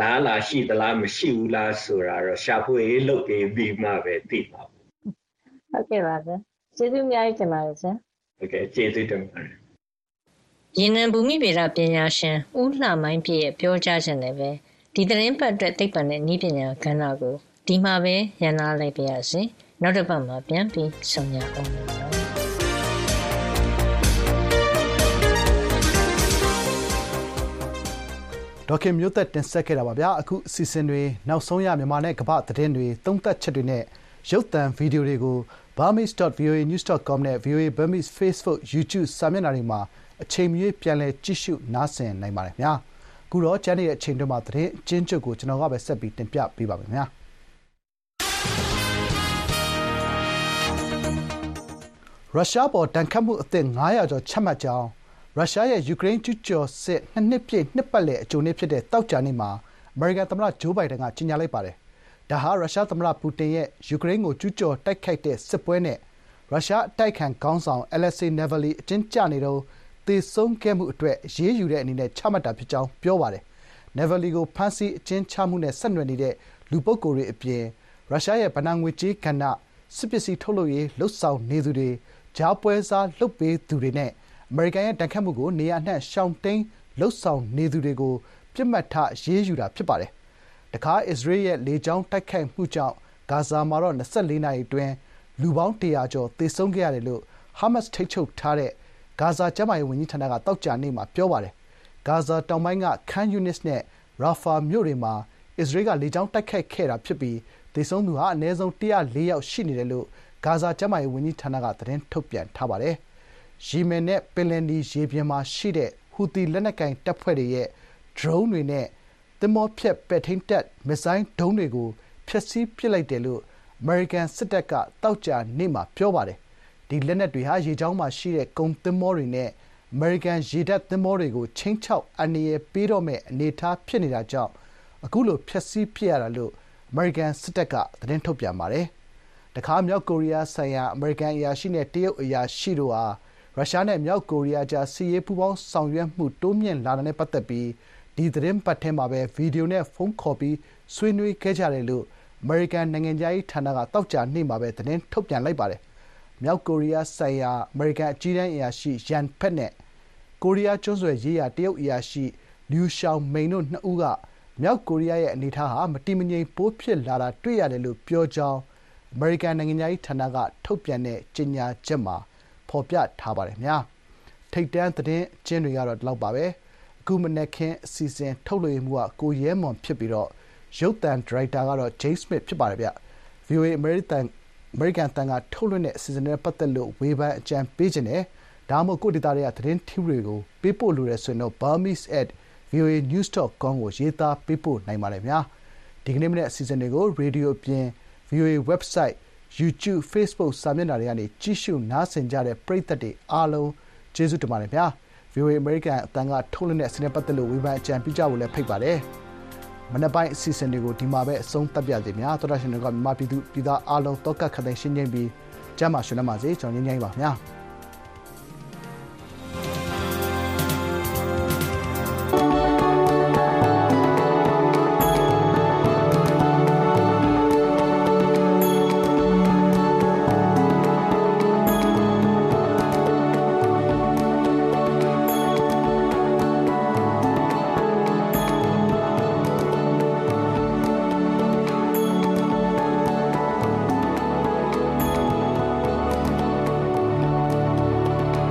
လားလာရှိသလားမရှိဘူးလားဆိုတာတော့ရှာဖွေရေးလုပ်ပြီးပြီးမှပဲသိမှာပေါ့ဟုတ်ကဲ့ပါဆရာကျေးဇူးအများကြီးတင်ပါတယ်ဆရာဟုတ်ကဲ့ကျေးဇူးတင်ပါတယ် ရေနံဘူမိဗေဒပညာရှင်ဦးလှမိုင်းပြည့်ရဲ့ပြောကြားချက်နဲ့ပဲဒီသတင်းပတ်အတွက်သိပ္ပံနဲ့ဤပညာကဏ္ဍကိုဒီမှာပဲရန်နာလိုက်ပါရစေနောက်တစ်ပတ်မှာပြန်ပြီးဆုံရအောင်ပါဒေါက်ခင်မျိုးသက်တင်ဆက်ခဲ့တာပါဗျာအခုအစီအစဉ်တွေနောက်ဆုံးရမြန်မာနဲ့ကမ္ဘာသတင်းတွေသုံးသပ်ချက်တွေနဲ့ရုပ်သံဗီဒီယိုတွေကို burmese.voanews.com နဲ့ VOA Burmese Facebook YouTube စာမျက်နှာတွေမှာ အချိန်မရွေးပြန်လည်ကြည့်ရှုနားဆင်နိုင်ပါတယ်ခင်ဗျာအခုတော့ကျန်တဲ့အချိန်တွေမှာသတင်းအချင်းချုပ်ကိုကျွန်တော်ကပဲဆက်ပြီးတင်ပြပေးပါမယ်ခင်ဗျာရုရှားပေါ်တန်ခတ်မှုအသစ်900ကျော်ချမှတ်ကြောင်းရုရှားရဲ့ယူကရိန်းကျူးကျော်စစ်နှစ်နှစ်ပြည့်နှစ်ပတ်လည်အကြိုနေ့ဖြစ်တဲ့တောက်ကြနေ့မှာအမေရိကန်သမ္မတဂျိုးဘိုင်ဒန်ကကြေညာလိုက်ပါတယ်။ဒါဟာရုရှားသမ္မတပူတင်ရဲ့ယူကရိန်းကိုကျူးကျော်တိုက်ခိုက်တဲ့စစ်ပွဲနဲ့ရုရှားအတိုက်အခံခေါင်းဆောင် Alexei Navalny အကျဉ်းကျနေတုန်း သေဆုံးခဲ့မှုအတွက်အရေးယူတဲ့အနေနဲ့ချမှတ်တာဖြစ်ကြောင်းပြောပါတယ်။ Navalny ကိုဖမ်းဆီးအကျဉ်းချမှုနဲ့ဆက်နွယ်နေတဲ့ လူပုဂ္ဂိုလ်တွေအပြင် ရုရှားရဲ့ ဘဏ္ဍာငွေကြေးကဏ္ဍ၊စစ်ပစ္စည်းထုတ်လုပ်ရေး လုပ်ဆောင်နေသူတွေ၊ကြားပွဲစားလုပ်ပေးသူတွေနဲ့ အမေရိကန်ရဲ့ဒဏ်ခတ်မှုကို နေရာအနှံ့ ရှောင်တိမ်းလုပ်ဆောင်နေသူတွေကို ပစ်မှတ်ထားအရေးယူတာဖြစ်ပါတယ်။တခါ အစ္စရေးရဲ့ လေကြောင်းတိုက်ခိုက်မှုကြောင့် ဂါဇာမှာတော့ ၂၄ နာရီအတွင်း လူပေါင်း ၁၀၀ ကျော် သေဆုံးခဲ့ရတယ်လို့ ဟားမတ်စ် ထိန်းချုပ်ထားတဲ့ ဂါဇာကျန်းမာရေးဝန်ကြီးဌာနကသောကြာနေ့မှာပြောပါတယ်။ဂါဇာတောင်ပိုင်းက Khan Younis နဲ့ Rafah မြို့တွေမှာအစ္စရေးကလေကြောင်းတိုက်ခိုက်ခဲ့တာဖြစ်ပြီးသေဆုံးသူဟာအနည်းဆုံး၁၀၄ယောက်ရှိနေတယ်လို့ဂါဇာကျန်းမာရေးဝန်ကြီးဌာနကသတင်းထုတ်ပြန်ထားပါတယ်။ယီမင်နဲ့ပင်လယ်နီရေပြင်မှာရှိတဲ့ဟူသီလက်နက်ကိုင်တပ်ဖွဲ့တွေရဲ့ဒရုန်းတွေနဲ့သင်္ဘောဖျက်ပဲ့ထိန်းတပ်မစ်ဇိုင်းဒုံးတွေကိုဖျက်ဆီးပစ်လိုက်တယ်လို့အမေရိကန်စစ်တပ်ကသောကြာနေ့မှာပြောပါတယ်။ ဒီလက်နက်တွေဟာရေကြောင်းမှာရှိတဲ့ကုန်သင်္ဘောတွေနဲ့အမေရိကန်ရေတပ်သင်္ဘောတွေကိုခြိမ်းခြောက်အန္တရာယ်ပေးတော့မယ့်အနေအထားဖြစ်နေတာကြောင့်အခုလိုဖျက်ဆီးပစ်ရတာလို့အမေရိကန်စစ်တပ်ကသတင်းထုတ်ပြန်ပါတယ်။တခါမြောက်ကိုရီးယားဆိုင်ရာအမေရိကန်အရာရှိနဲ့တရုတ်အရာရှိတို့ဟာရုရှားနဲ့မြောက်ကိုရီးယားကြားစစ်ရေးပူးပေါင်းဆောင်ရွက်မှုတိုးမြှင့်လာတာနဲ့ပတ်သက်ပြီးဒီသီတင်းပတ်ထဲမှာပဲဗွီဒီယိုနဲ့ဖုန်းခေါ်ပြီးဆွေးနွေးခဲ့ကြတယ်လို့အမေရိကန်နိုင်ငံခြားရေးဌာနကသောကြာနေ့မှာပဲသတင်းထုတ်ပြန်လိုက်ပါတယ်။ မြောက်ကိုရီးယားဆိုင်ရာ အမေရိကန်အကြီးတန်းအရာရှိရန်ဖက် နဲ့ ကိုရီးယားကျွန်းဆွယ်ရေးရာ တရုတ်အရာရှိ လျူရှောင်မိန် တို့နှစ်ဦးက မြောက်ကိုရီးယားရဲ့ အနေအထားဟာ မတည်မငြိမ် ပိုဖြစ်လာတာ တွေ့ရတယ်လို့ ပြောကြောင်း အမေရိကန် နိုင်ငံခြားရေးဌာနက ထုတ်ပြန်တဲ့ ကြေညာချက်မှာ ဖော်ပြထားပါတယ်ခင်ဗျာ။ထိပ်တန်း သတင်းအကျဉ်းတွေကတော့ ဒီလောက်ပါပဲ။အခု မနက်ခင်း အစီအစဉ် ထုတ်လွှင့်မှုကကိုရဲမွန် ဖြစ်ပြီးတော့ရုပ်သံ ဒါရိုက်တာကတော့ James Smith ဖြစ်ပါတယ်ဗျ။ VOA အမေရိကန် အမေရိကန်တန်ကထုတ်လွှင့်တဲ့အစီအစဉ်နဲ့ပတ်သက်လို့ဝေဖန်အကြံပေးခြင်းနဲ့ဒါမှမဟုတ်ကိုဒေတာတွေကသတင်းထူးတွေကိုပေးပို့လိုတဲ့ဆိုရင်တော့ burmese@voanews.com ကိုရေးသားပေးပို့နိုင်ပါတယ်ဗျာဒီကနေ့မနေ့အစီအစဉ်တွေကိုရေဒီယိုအပြင် VOA website YouTube Facebook စာမျက်နှာတွေကနေကြည့်ရှုနားဆင်ကြတဲ့ပရိသတ်တွေအားလုံးကျေးဇူးတင်ပါတယ်ဗျာ VOA American အတန်းကထုတ်လွှင့်တဲ့အစီအစဉ်ပတ်သက်လို့ဝေဖန်အကြံပြုကြဖို့လည်းဖိတ်ပါတယ် မနက်ပိုင်းအစီအစဉ်တွေကိုဒီမှာပဲအဆုံးသတ်ပြစေများသောတာရှင်တွေကမြန်မာပြည်သူပြည်သားအားလုံးတော့ကတ်ခတဲ့ရှင်းချင်းပြီးကျမ်းမာရှင်လက်ပါစေကျွန်တော်ညင်းညင်းပါခင်ဗျာ